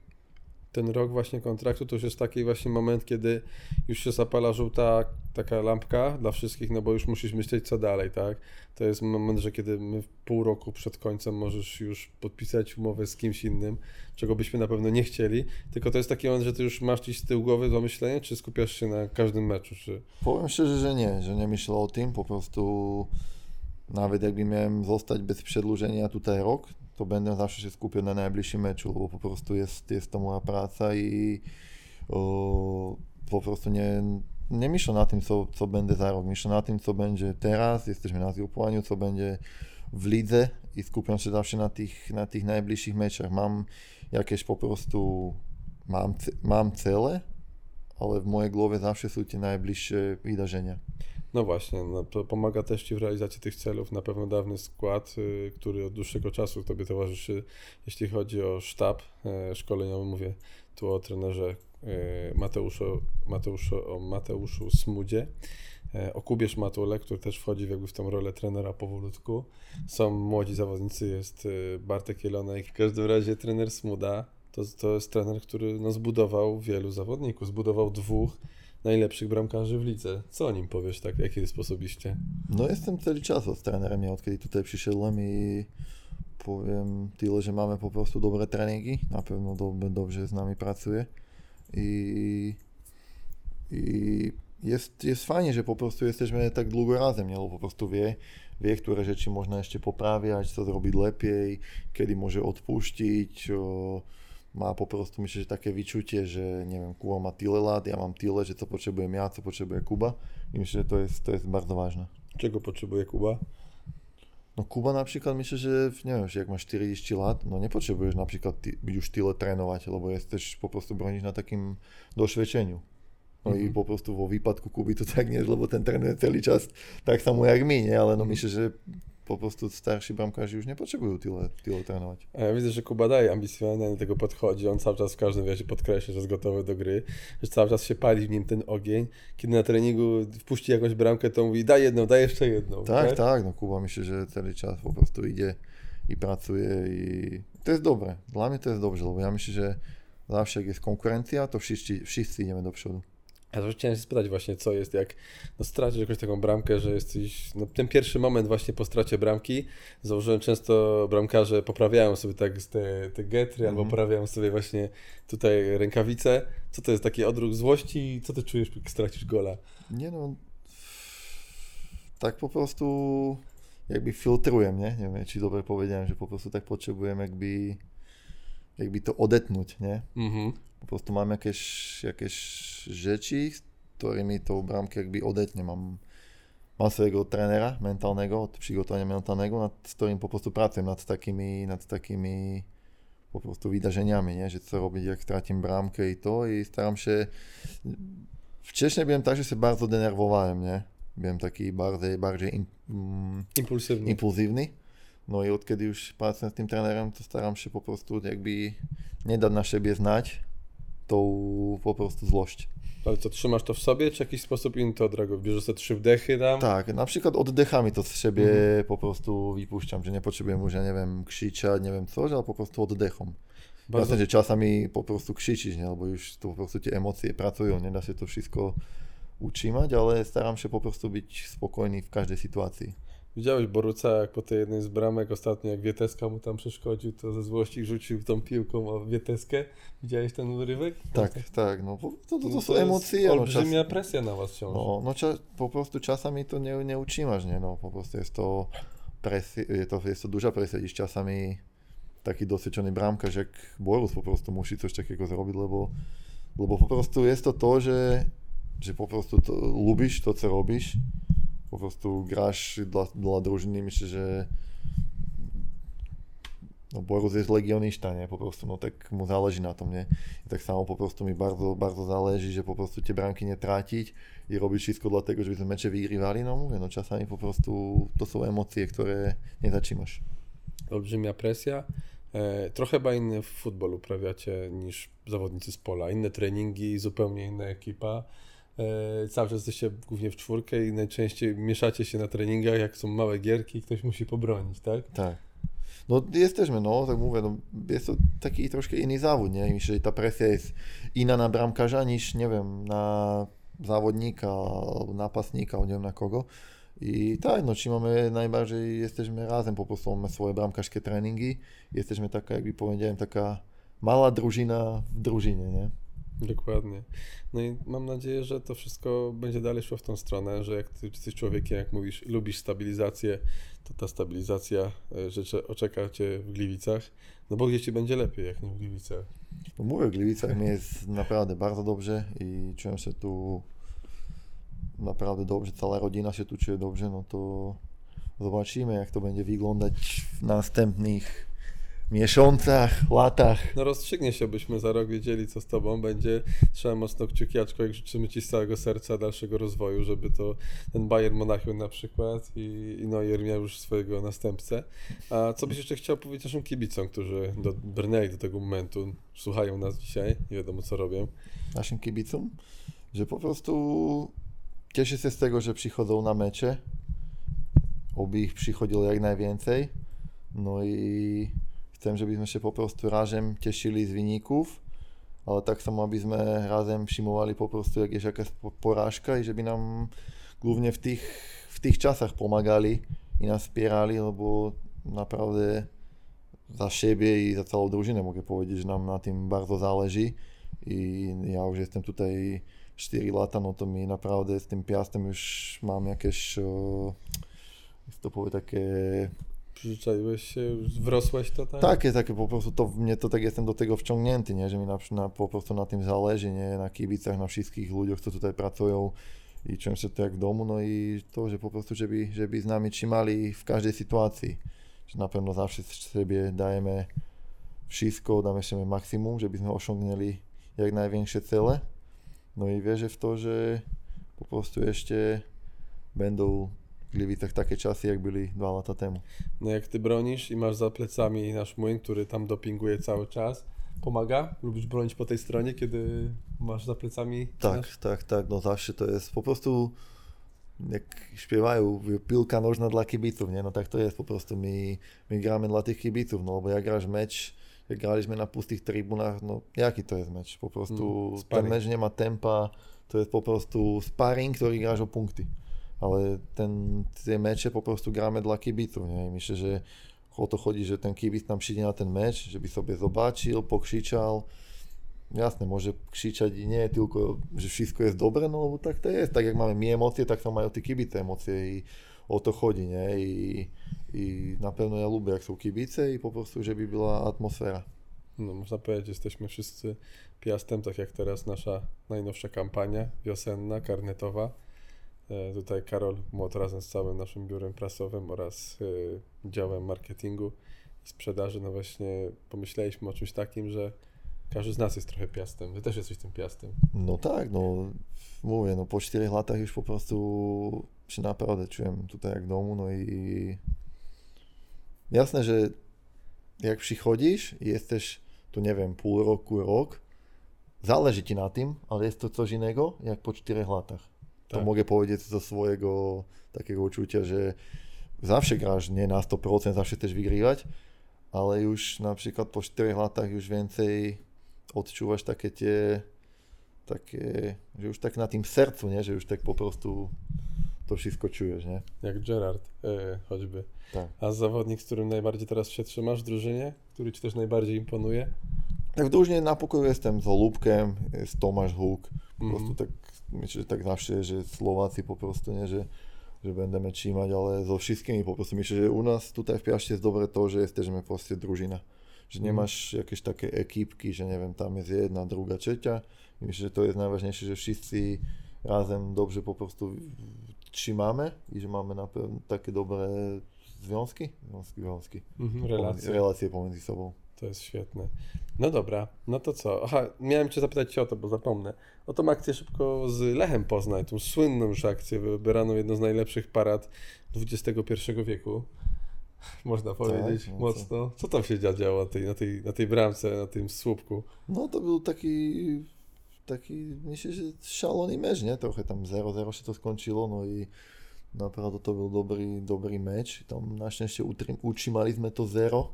ten rok właśnie kontraktu to już jest taki właśnie moment, kiedy już się zapala żółta taka lampka dla wszystkich, no bo już musisz myśleć co dalej, tak? To jest moment, że kiedy my w pół roku przed końcem możesz już podpisać umowę z kimś innym, czego byśmy na pewno nie chcieli, tylko to jest taki moment, że ty już masz gdzieś z tyłu głowy zamyślenie, czy skupiasz się na każdym meczu, czy... Powiem szczerze, że nie, że nie myślę o tym, po prostu nawet jakby miałem zostać bez przedłużenia tutaj rok, to będę zawsze się skupiał na najbliższym meczu, bo po prostu jest, to moja praca i o, po prostu nie, nie myślę co, co będę za rok. Myślę na tym, co będzie teraz. Jesteśmy na zgrupowaniu, co będzie w lidze i skupiam się zawsze na tych, na tych najbliższych meczach. Mam jakieś po prostu, mam, mam cele, ale w mojej głowie zawsze są te najbliższe wydarzenia. No właśnie, no to pomaga też Ci w realizacji tych celów. Na pewno dawny skład, y, który od dłuższego czasu Tobie towarzyszy, jeśli chodzi o sztab y, szkoleniowy, mówię tu o trenerze Mateuszu, Mateuszu, o Mateuszu Smudzie, o Kubie Szmatule, który też wchodzi jakby w tą rolę trenera powolutku. Są młodzi zawodnicy, jest Bartek Jelonek. W każdym razie trener Smuda to, to jest trener, który no, zbudował wielu zawodników, zbudował dwóch najlepszych bramkarzy w lidze. Co o nim powiesz tak, jaki jest osobiście? No jestem cały czas od trenerem, ja odkedy tutaj przyszedłem i powiem tyle, że mamy po prostu dobre treningi, na pewno do, dobrze z nami pracuje i, i jest, jest fajnie, że po prostu jesteśmy tak długo razem, nie? Bo po prostu wie, wie, które rzeczy można jeszcze poprawiać, co zrobić lepiej, kiedy może odpuścić, o, má poprostu myslím, že také vyčutie, že neviem, Kuba má Tilelat, ja mám Tile, že to potrebujem ja, co potrebuje Kuba. I myslím, že to je, to je bardzo vážne. Čego potrebuje Kuba? No Kuba napríklad myslíš, že neviem, že ak máš 40 lat, no nepotrebuješ napríklad ty, byť už tyle trénovať, lebo jesteś po prostu broniť na takým došvedčeniu. No mm-hmm. i mhm. po prostu vo výpadku Kuby to tak nie, lebo ten trénuje celý čas tak samo jak my, nie? ale no mhm. myslím, že po prostu starsi bramkarze już nie potrzebują tyle, tyle trenować. A ja widzę, że Kuba daje ambicjonalnie do tego podchodzi, on cały czas w każdym razie podkreśla, że jest gotowy do gry, że cały czas się pali w nim ten ogień. Kiedy na treningu wpuści jakąś bramkę, to mówi daj jedną, daj jeszcze jedną. Tak, tak, tak no Kuba myślę, że cały czas po prostu idzie i pracuje i to jest dobre. Dla mnie to jest dobrze, bo ja myślę, że zawsze jak jest konkurencja, to wszyscy, wszyscy idziemy do przodu. Ja też chciałem się spytać właśnie, co jest, jak no, stracisz jakąś taką bramkę, że jesteś, no, ten pierwszy moment właśnie po stracie bramki, założyłem często bramkarze poprawiają sobie tak te, te getry, mm albo mhm. poprawiają sobie właśnie tutaj rękawice. Co to jest taki odruch złości? Co ty czujesz, jak stracisz gola? Nie no, tak po prostu jakby filtruję, nie? Nie wiem, czy dobrze powiedziałem, że po prostu tak potrzebuję jakby, jakby to odetnąć, nie? Mhm. Po prostu mam jakieś, jakieś rzeczy, którymi tą bramkę jakby odetnie. Mam, mam swojego trenera mentalnego, od przygotowania mentalnego, nad którym po prostu pracuję nad takimi, nad takimi po prostu wydarzeniami, nie? że co robić, jak stracić bramkę i to i staram się... Wcześniej byłem tak, że się bardzo denerwowałem, nie? Byłem taki bardziej, bardziej in, mm, impulsywny. impulsywny. No i od kiedy już pracuję z tym trenerem, to staram się po prostu jakby nie dać na siebie znać, tą po prostu złość. Ale co, trzymasz to w sobie, czy w jakiś sposób inny to odreagujesz? Bierzesz te trzy wdechy tam? Tak, na przykład oddechami to z siebie mhm. po prostu wypuszczam, że nie potrzebuję może, nie wiem, krzyczeć, nie wiem coś, ale po prostu oddechom. Bardzo... W sensie czasami po prostu krzyczeć, nie? albo już to po prostu te emocje pracują, nie da się to wszystko utrzymać, ale staram się po prostu być spokojny w każdej sytuacji. Widziałeś Boruca, jak po tej jednej z bramek ostatnio, jak Wieteska mu tam przeszkodził, to ze złości rzucił tą piłką o Wieteskę. Widziałeś ten urywek? Tak, tak, tak no to, to, to, to są emocje. No, olbrzymia no, presja na was ciąży. No, no po prostu czasami to nie, nie utrzymasz, nie? No, po prostu jest to presja, to jest to duża presja, gdzieś czasami taki dosyczony bramkarz jak Borus po prostu musi coś takiego zrobić, lebo, lebo po prostu jest to to, że, że po prostu to, lubisz to, co robisz, po prostu grasz dla, dla drużyny, myślę, że no Borus jest legionista, nie, po prostu, no tak mu zależy na tom, nie, i tak samo po prostu mi bardzo, bardzo zależy, że po prostu te bramki nie tracić i robić wszystko dlatego, żeby te mecze wygrywali, no mówię, no czasami po prostu to są emocje, które nie zatrzymasz. Olbrzymia presja. E, trochę chyba inny futbol uprawiacie niż zawodnicy z pola. Inne treningi, zupełnie inna ekipa. E, cały czas jesteście głównie w czwórkę i najczęściej mieszacie się na treningach, jak są małe gierki, ktoś musi pobronić, tak? Tak. No jesteśmy, no tak mówię, no, jest to taki troszkę inny zawód, nie? Myślę, że ta presja jest inna na bramkarza niż, nie wiem, na zawodnika napastnika, nie wiem na kogo. I tak, no mamy najbardziej, jesteśmy razem, po prostu mamy swoje bramkarskie treningi. Jesteśmy taka, jakby powiedziałem, taka mała drużyna w drużynie, nie? Dokładnie. No i mam nadzieję, że to wszystko będzie dalej szło w tą stronę, że jak ty jesteś człowiekiem, jak mówisz, lubisz stabilizację, to ta stabilizacja e, że oczeka cię w Gliwicach, no bo gdzie ci będzie lepiej, jak nie w Gliwicach. No mówię, w Gliwicach mi jest naprawdę bardzo dobrze i czuję się tu naprawdę dobrze, cała rodzina się tu czuje dobrze, no to zobaczymy, jak to będzie wyglądać w następnych miesiącach, latach. No rozstrzygnie się, byśmy za rok wiedzieli, co z tobą będzie. Trzeba mocno kciuki, aczkolwiek życzymy ci z całego serca dalszego rozwoju, żeby to ten Bayern Monachium na przykład i, i Neuer miał już swojego następcę. A co byś jeszcze chciał powiedzieć naszym kibicom, którzy do, brnęli do tego momentu, słuchają nas dzisiaj, nie wiadomo co robią. Naszym kibicom? Że po prostu cieszę się z tego, że przychodzą na mecze, oby ich przychodziło jak najwięcej. No i chcem, že by sme sa poprostu rážem tešili z vyníkov, ale tak samo, aby sme rázem všimovali poprostu, jak je aká porážka i že by nám hlavne v tých, v tých časách pomagali i nás spierali, lebo naprawdę za siebie i za celou družinu mogę powiedzieć, že nám na tym bardzo záleží. i ja už jestem tutaj 4 lata, no to mi naprawdę s tym piastem už mám jakieś, o, to powiem takie Przyzwyczaiłeś się, wrosłeś to tak? Takie, takie po prostu to mnie to tak jestem do tego wciągnięty, nie, że mi na, na, po prostu na tym zależy, nie, na kibicach, na wszystkich ludziach, co tutaj pracują i czuję się to jak w domu, no i to, że po prostu, żeby, żeby z nami trzymali w każdej sytuacji, że na pewno zawsze sobie dajemy wszystko, damy sobie maksimum, żebyśmy osiągnęli jak największe cele, no i wierzę w to, że po prostu jeszcze będą Gliwicach takie czasy, jak byli dwa lata temu. No jak ty bronisz i masz za plecami nasz młyn, który tam dopinguje cały czas, pomaga? Lubisz bronić po tej stronie, kiedy masz za plecami? Tak, nasz... tak, tak, no zawsze to jest po prostu jak śpiewają, piłka nożna dla kibiców, nie? No tak to jest po prostu, my, my gramy dla tych kibiców, no bo jak grasz mecz, jak graliśmy na pustych trybunach, no jaki to jest mecz? Po prostu mm, ten mecz nie ma tempa, to jest po prostu sparring, który grasz o punkty ale ten, te mecze po prostu gramy dla kibiców, nie? Myślę, że o to chodzi, że ten kibic tam przyjdzie na ten mecz, żeby sobie zobaczył, pokrzyczał. Jasne, może krzyczeć i nie tylko, że wszystko jest dobre, no bo tak to jest. Tak jak mamy my emocje, tak samo mają te kibice emocje i o to chodzi, nie? I, I na pewno ja lubię, jak są kibice i po prostu, żeby była atmosfera. No, można powiedzieć, jesteśmy wszyscy piastem, tak jak teraz nasza najnowsza kampania wiosenna, karnetowa tutaj Karol Młot razem z całym naszym biurem prasowym oraz e, działem marketingu i sprzedaży, no właśnie pomyśleliśmy o czymś takim, że każdy z nas jest trochę piastem. Ty też jesteś tym piastem. No tak, no mówię, no po czterech latach już po prostu się naprawdę czułem tutaj jak w domu, no i jasne, że jak przychodzisz i jesteś tu, nie wiem, pół roku, rok, zależy ci na tym, ale jest to coś innego, jak po czterech latach. To tak. mogę powiedzieć ze swojego takiego uczucia, że zawsze grasz nie na 100%, zawsze chcesz wygrywać, ale już na przykład po 4 latach już więcej odczuwasz takie tie, takie, że już tak na tym sercu, nie? że już tak po prostu to wszystko czujesz, nie? Jak Gerard e, choćby. Tak. A zawodnik, z którym najbardziej teraz się trzymasz w drużynie, który ci też najbardziej imponuje? Tak w drużynie na pokoju jestem z Olubkiem, jest Tomasz Huk, po mm. prostu tak myslím, že tak naše, že Slováci poprosto nie, že, že budeme čímať, ale so všetkými poprosto. Myslím, že u nás tu v Piašte je dobre to, že sme proste družina. Že mhm. nemáš jakéž také ekipky, že neviem, tam je jedna, druga, treťa. Myslím, že to je najważniejsze, že všetci razem dobrze po prostu máme i że mamy na pewno takie dobre związki, związki, związki, mhm, relacje. relacje pomiędzy sobą. To jest świetne. No dobra, no to co? Aha, miałem Cię zapytać o to, bo zapomnę. O tą akcję szybko z Lechem Poznań, tą słynną już akcję, wybraną jedną z najlepszych parad XXI wieku. Można tak, powiedzieć tak, no mocno. Co tam się działo na tej, na, tej, na tej bramce, na tym słupku? No to był taki, taki myślę, że szalony mecz, nie? Trochę tam 0-0 się to skończyło, no i naprawdę to był dobry, dobry mecz. Tam na szczęście utrzymaliśmy to 0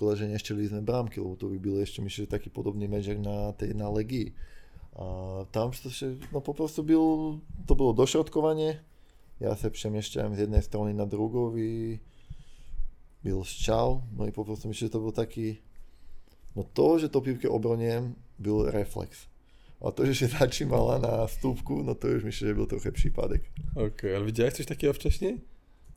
škole, že nešteli sme brámky, lebo to by byl ešte myslím, taký podobný meč, na, tej, na Legii. A tam to, no poprostu byl, to bolo došrotkovanie, ja sa přemešťam z jednej strany na druhou, vy byl šťal, no i poprostu myslím, že to bol taký, no to, že to pivke obroniem, byl reflex. A to, že się začímala *laughs* na stópku, no to już myślę, že byl trochu przypadek. Okej, ale widziałeś coś takiego wcześniej?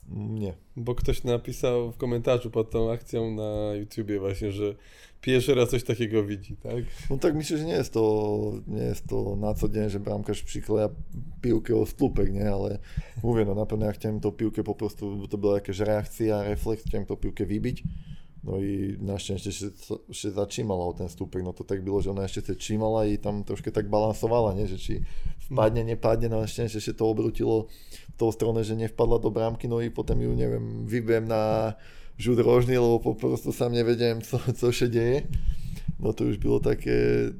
Nie. Bo ktoś napisał w komentarzu pod tą akcją na YouTubie właśnie, że pierwszy raz coś takiego widzi, tak? No tak myślę, że nie jest to, nie jest to na co dzień, że bramkarz przykleja piłkę o stupek, nie? Ale mówię, no na pewno ja chciałem tą piłkę po prostu, bo to była jakaś reakcja, refleks, chciałem tą piłkę wybić. No i na szczęście się, się zatrzymała o ten stupek, no to tak było, że ona jeszcze się trzymała i tam troszkę tak balansowała, nie? Że czy padne, nepadne, na nešťastie sa to obrutilo v tou strone, že nevpadla do brámky, no i potom ju, neviem, vybiem na žud rožný, lebo poprostu sám nevedem, co, co sa deje. No to už bylo také,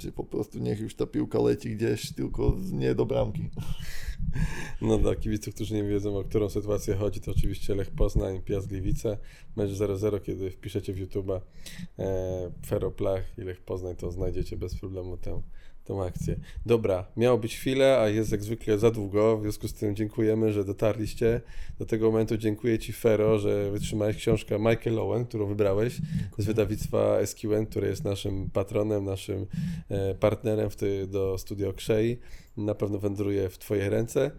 že poprostu nech už tá pivka letí, kde tylko nie do bramki. *laughs* No dla kibiców, którzy nie wiedzą, o którą sytuację chodzi, to oczywiście Lech Poznań, Piast Gliwice, mecz 0-0, kiedy wpiszecie w YouTube, e, Feroplach Lech Poznań, to znajdziecie bez problemu tam tą akcję. Dobra, miało być chwilę, a jest jak zwykle za długo, w związku z tym dziękujemy, że dotarliście do tego momentu. Dziękuję Ci Fero, że wytrzymałeś książkę Michael Owen, którą wybrałeś z wydawnictwa SQN, które jest naszym patronem, naszym e, partnerem w ty, do Studio Krzei. Na pewno wędruje w Twoje ręce.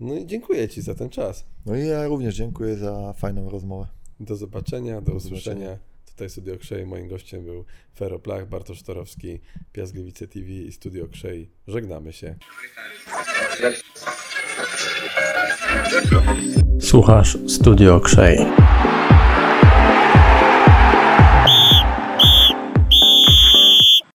No i dziękuję Ci za ten czas. No i ja również dziękuję za fajną rozmowę. Do zobaczenia, do, do usłyszenia. Zobaczenia. Tutaj Studio Krzej, moim gościem był Fero Plach, Bartosz Torowski, Piast Gliwice TV i Studio Krzej. Żegnamy się. Słuchasz Studio Krzej.